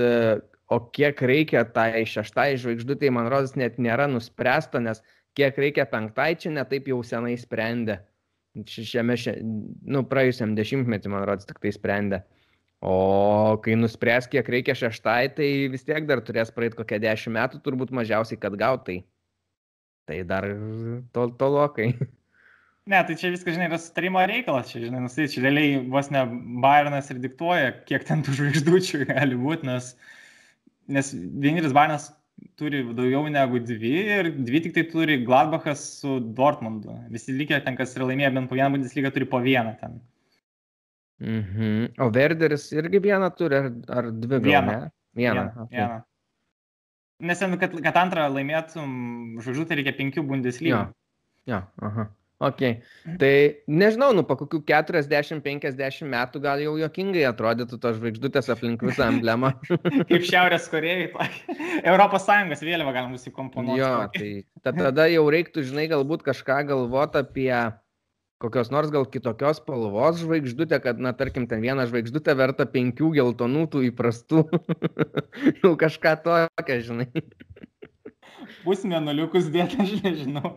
o kiek reikia tai šeštai žvaigždutei, man rodos, net nėra nuspręsta, nes kiek reikia penktai čia netaip jau senai sprendė. Šiame, šia, nu, praėjusiam dešimtmetį, man rodos, tik tai sprendė. O kai nuspręs, kiek reikia šeštai, tai vis tiek dar turės praeiti kokią dešimt metų, turbūt mažiausiai, kad gautai. Tai dar tol tolokai. Ne, tai čia viskas, žinai, yra sutarimo reikalas, čia, žinai, nusai, čia realiai vos ne Bayernas ir diktuoja, kiek ten tų žvaigždučių gali būti, nes, nes vienintelis Bayernas turi daugiau negu dvi ir dvi tik tai turi Gladbachas su Dortmundu. Visi likę ten, kas yra laimėję bent po vieną Bundesliga, turi po vieną ten. Mhm. O Verderis irgi vieną turi, ar, ar dvi gal? Vieną. ne? Vieną. Vieną. okay. vieną. Nes ten, kad, kad antrą laimėtum, žodžiu, tai reikia penkių Bundesliga. Jo, aha. Ok. Tai nežinau, nu po kokių 40-50 metų gal jau jokingai atrodytų tos žvaigždutės aplink visą emblemą. Kaip Šiaurės Korejai, Europos Sąjungos vėliavą galima nusikomponuoti. jo, tai ta- tada jau reiktų, žinai, galbūt kažką galvoti apie kokios nors gal kitokios spalvos žvaigždutę, kad, na, tarkim, ten viena žvaigždutė verta penkių geltonų tų įprastų. jau kažką tokio, žinai. Pusmėnuliukus dėti, aš nežinau.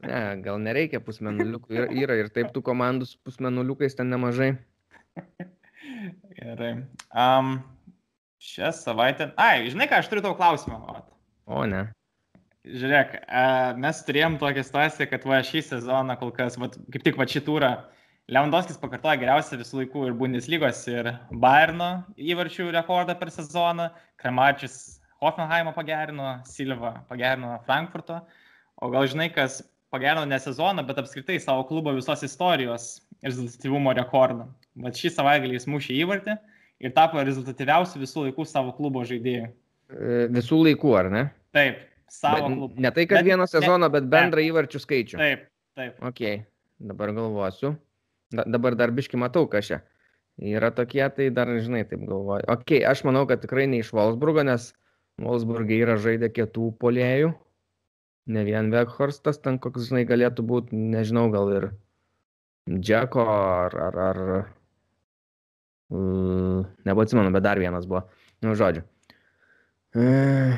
Ne, gal nereikia pusmenuliukų. Yra, yra ir taip tų komandų su pusmenuliukais ten nemažai. Gerai. Um, šią savaitę. Ai, žinai ką, aš turiu tau klausimą. Vat. O ne. Žiūrėk, a, mes turėjom tokią situaciją, kad va šį sezoną kol kas, vat, kaip tik va šį turą, Lewandowskis pakartoja geriausią visų laikų ir Bundeslygos, ir Bayerno įvarčių rekordą per sezoną, Kremačius Hoffenheimo pagerino, Silva pagerino Frankfurto, o gal žinai, kas pagerino ne sezoną, bet apskritai savo klubo visos istorijos rezultatyvumo rekordą. Vat šį savaitgalį jis mušė įvartį ir tapo rezultatyviausiu visų laikų savo klubo žaidėjų. E, Visų laikų, ar ne? Taip, savo Bet klubo. Ne tai, kad Bet- vieno ne- sezono, bet bendrą įvarčių skaičių. Taip, taip. Ok, dabar galvosiu. Da, dabar dar biški matau, čia. Yra tokie, tai dar, žinai, taip galvoju. Ok, aš manau, kad tikrai ne iš Wolfsburgo, nes Wolfsburgė yra žaidę kietų polėjų. Ne vien Vekhorstas, ten koks, žinai, galėtų būti, nežinau, gal ir Džeko ar... ar, ar uh, Nebeatsimenu, bet dar vienas buvo. Nu, žodžiu. Uh,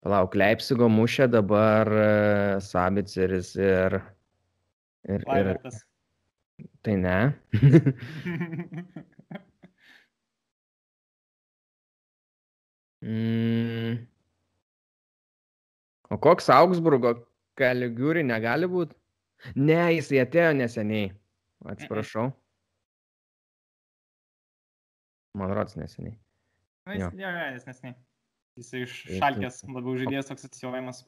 Palauk, Leipzigo mušė dabar uh, Sabiceris ir... Ir, ir Vaidotas. tai ne. mm. O koks Augsburgo Kaligiuri negali būti? Ne, jisai atėjo neseniai. Atsiprašau. Man rods neseniai. Na, jis Jo. jo, jo, jis nesnei. Jis iš šalkės labiau žaidėjas toks atsijaujamas.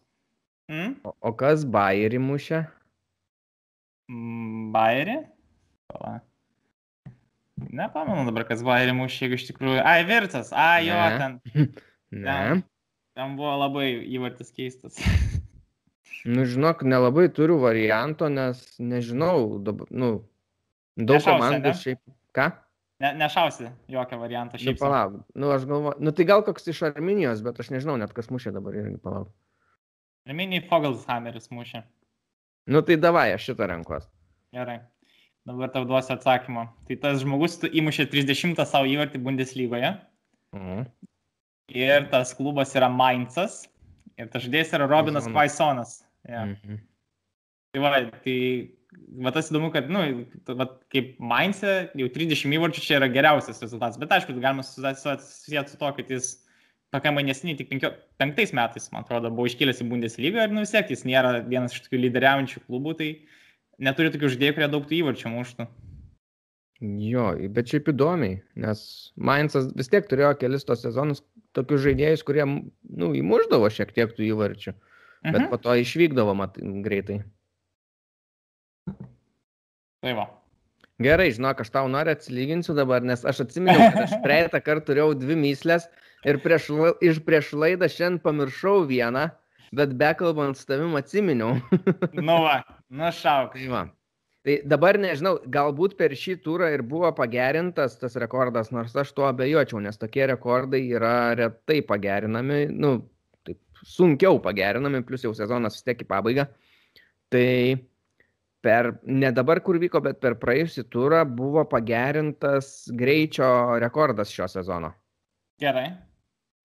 Mm? O, o kas Bayerį mušė? Mm, Bairį? Pala. Nepamenu dabar, kas Bairį mušė, jeigu iš tikrųjų. Ai, Virtas. Ai, jo, Ne. ten, Ne. ten buvo labai įvartis keistas. Nu, žinok, nelabai turiu varianto, nes nežinau, dabar, nu, daug Nešausi, komandų ane? šiaip. Ką? Ne, nešausi jokio varianto. Nu, Šiaip sau. palauk. Nu, aš galvoju, nu, tai gal koks iš Arminijos, bet aš nežinau net kas mušė dabar irgi palauk. Mini Fogelshammeris mušė. Nu, tai davai, aš šitą renkos. Gerai. Dabar tau duosiu atsakymą. Tai tas žmogus įmušė 30 savo įvartį Bundeslygoje. Mhm. Ir tas klubas yra Mainzas. Ir tas žaidėjas yra Robinas. Kvaisonas. Ja. Mhm. Tai va, tai va tas įdomu, kad, nu, t- va, kaip Mainzė, jau 30 įvarčių čia yra geriausias rezultatas. Bet aišku, galima susijęti su to, kad jis pakankamai nesiniai, tik penkio, penktais metais, man atrodo, buvo iškilęs į Bundeslygą ir, nu, vis tiek jis nėra vienas iš tokių lyderiaujančių klubų, tai neturi tokių žaidėjų, kurie daug tų įvarčių muštų. Jo, bet šiaip įdomiai, nes Mainzas vis tiek turėjo kelis tos sezonus tokius žaidėjus, kurie, nu, įmuždavo šiek tiek tų įvarčių, bet Mhm. po to išvykdavo mat, greitai. Tai va. Gerai, žinok, aš tau noriu atsilyginsiu dabar, nes aš atsiminiau, kad aš praeitą kartą turėjau dvi myslės ir prieš, iš prieš laidą šiandien pamiršau vieną, bet bekalbant su tavim atsiminiau. Nu va, nu šauk. tai, va. tai dabar nežinau, galbūt per šį turą ir buvo pagerintas tas rekordas, nors aš tuo abejočiau, nes tokie rekordai yra retai pagerinami, nu, taip sunkiau pagerinami, plus jau sezonas vis tiek į pabaigą. Tai per, ne dabar kur vyko, bet per praėjusį turą buvo pagerintas greičio rekordas šio sezono. Gerai.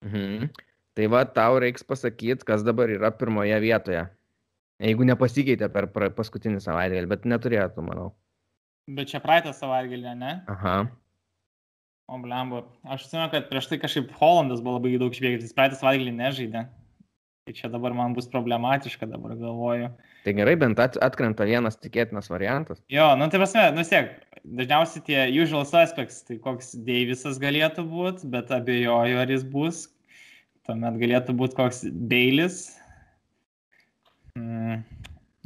Mhm. Tai va, tau reiks pasakyti, kas dabar yra pirmoje vietoje. Jeigu nepasikeitė per paskutinį savaitgalį, bet neturėtų, manau. Bet čia praeitą savaitgalį, ne? Aha. O, blemba. Aš atsimenu, kad prieš tai kažkaip Holandas buvo labai daug išbėgęs, jis praeitą savaitgalį nežaidė. Tai čia dabar man bus problematiška, dabar galvoju. Tai gerai, bent at, atkrenta vienas tikėtinas variantas. Jo, nu tai prasme, nu siek, dažniausiai tie usual suspects, tai koks Deivisas galėtų būti, bet abejoju, ar jis bus. Tuomet galėtų būti koks Beilis. Mm.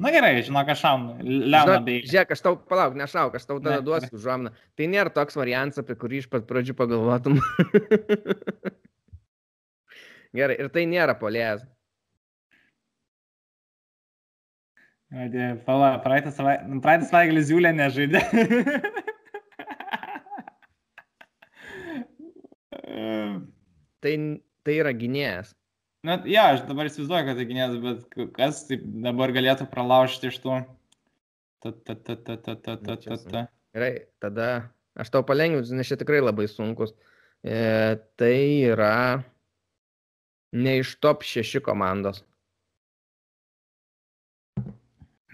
Na gerai, žinok, aš šaunu. Leona Beilis. Žiūrėk, aš tau palauk, nešauk, aš tau tada Ne, duosiu užuominą. Tai nėra toks variantas, apie kurį iš pat pradžių pagalvotum. gerai, ir tai nėra polėjas. Pala, praeitą savaitę Ziulė nežaidė. Tai, tai yra gynėjas. Na, ja, aš dabar įsivaizduoju, kad tai gynėjas, bet kas taip dabar galėtų pralaužti iš tų... Ta, ta, ta, ta, ta, ta, ta, ta, ta. Gerai, tada aš tau palengvinsiu, nes čia tikrai labai sunkus. E, tai yra ne iš top 6 komandos.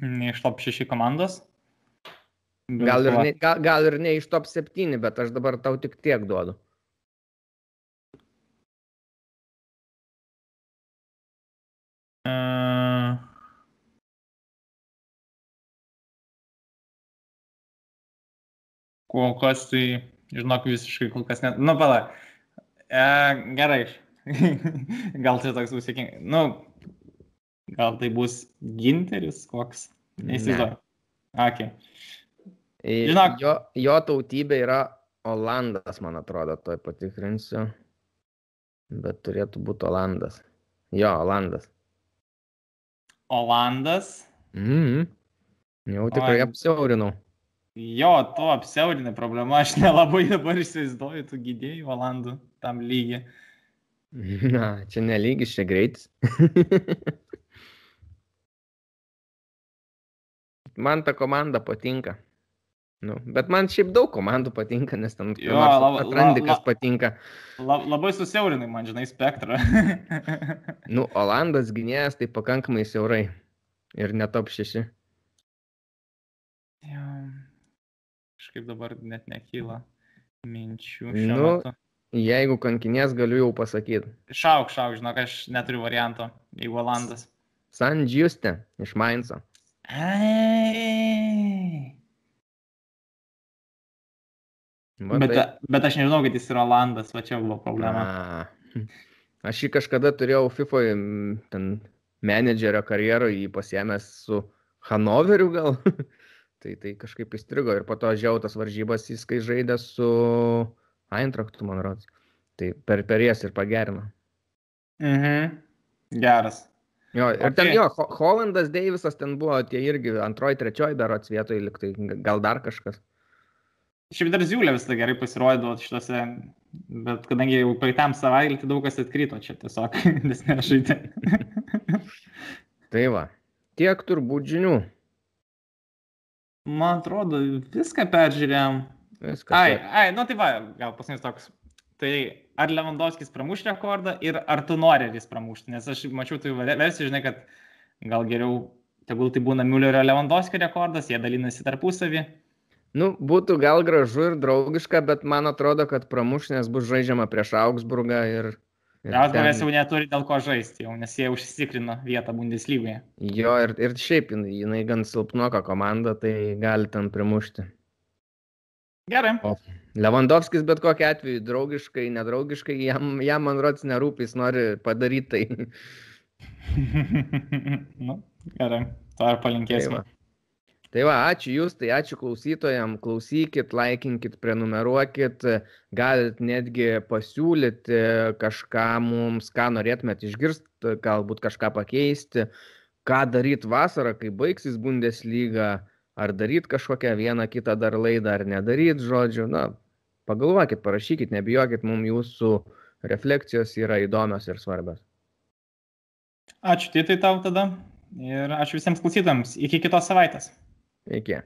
Ne iš top 6 komandos. Gal ir, ne, gal, gal ir ne iš top 7, bet aš dabar tau tik tiek duodu. E, Kol kas tai, žinok, visiškai kol kas net. Nu, pala. E, gerai. gal čia toks bus sėkmingas. Nu, gal tai bus ginteris koks. Neįsivaizduoju. Okay. E, Žinok- Jo, jo tautybė yra Olandas, man atrodo, toj patikrinsiu. Bet turėtų būti Olandas. Jo, Olandas. Olandas. Mhm. Jau tikrai Oi. apsiaurinau. Jo, to apsiaurinė problema, aš nelabai dabar įsivaizduoju tų gydėjų Olandų tam lygiai. Na, čia nelygis, čia greitis. man ta komanda patinka. Nu, bet man šiaip daug komandų patinka, nes ten Jo, nors la- la- atrandi, kas la- patinka. La, labai susiaurinai man, žinai, spektrą. Nu, Olandas gynėjas tai pakankamai siaurai. Ir netop šeši. Jo, Kažkaip dabar net nekyla minčių. Nu. Metu. Jeigu kankinės, galiu jau pasakyti. šauk, šauk, žinok, aš neturiu varianto, jeigu Olandas. San Juste iš Mainzo. Ai. Va Bet, taip. bet aš nežinau, kad jis yra Olandas, va čia buvo problema. A. Aš jį kažkada turėjau FIFA ten menedžerio karjeroje, jį pasiemęs su Hanoveriu gal. tai tai kažkaip įstrigo ir po to žiau tas varžybas jis, kai žaidė su Eintraktu, man rodos. Tai per, per jas ir pagerino. Mhm. Geras. Jo, ir ten Okei. jo, Ho- Hollandas, Deivisas ten buvo, tie irgi antroji, trečioji berots vietoje, liktai gal dar kažkas. Šiaip dar Ziulė visada gerai pasirodydavo šitose, bet kadangi jau praeitam savaitgalį tai daug kas atkrito čia tiesiog, nes nežaidė. Tai va, tiek turbūt žinių. Man atrodo, viską peržiūrėjom. Viskas. Ai, ai, nu tai va, gal paskutinis toks. Tai ar Lewandowskis pramuš rekordą ir ar tu nori jis pramušti? Nes aš mačiau tai versijų, žinai, kad gal geriau, tegul tai būna Müllerio Lewandowskio rekordas, jie dalinasi tarpusavį. Nu, būtų gal gražu ir draugiška, bet man atrodo, kad pramuš, nes bus žaidžiama prieš Augsburgą ir... Augsburgas ten- jau neturi dėl ko žaisti, jau, nes jie užsitikrino vietą Bundeslygoje. Jo, ir, ir šiaip jinai, jinai gan silpnoka komanda, tai gali ten primušti. Gerai. Lewandowskis bet kokiu atveju, draugiškai, nedraugiškai, jam, jam man rods nerūpi, jis nori padaryti tai. nu, gerai. To Tai palinkėsime. va. Tai va, ačiū Jūs, tai ačiū klausytojams, klausykit, laikinkit, prenumeruokit, galit netgi pasiūlyti kažką mums, ką norėtumėt išgirsti, galbūt kažką pakeisti, ką daryti vasarą, kai baigsis Bundesliga, ar daryti kažkokią vieną kitą dar laidą, ar nedaryti, žodžiu, na, pagalvokit, parašykit, nebijokit, mums jūsų refleksijos yra įdomios ir svarbios. Ačiū Titai tau tada ir ačiū visiems klausytams. Iki kitos savaitės. again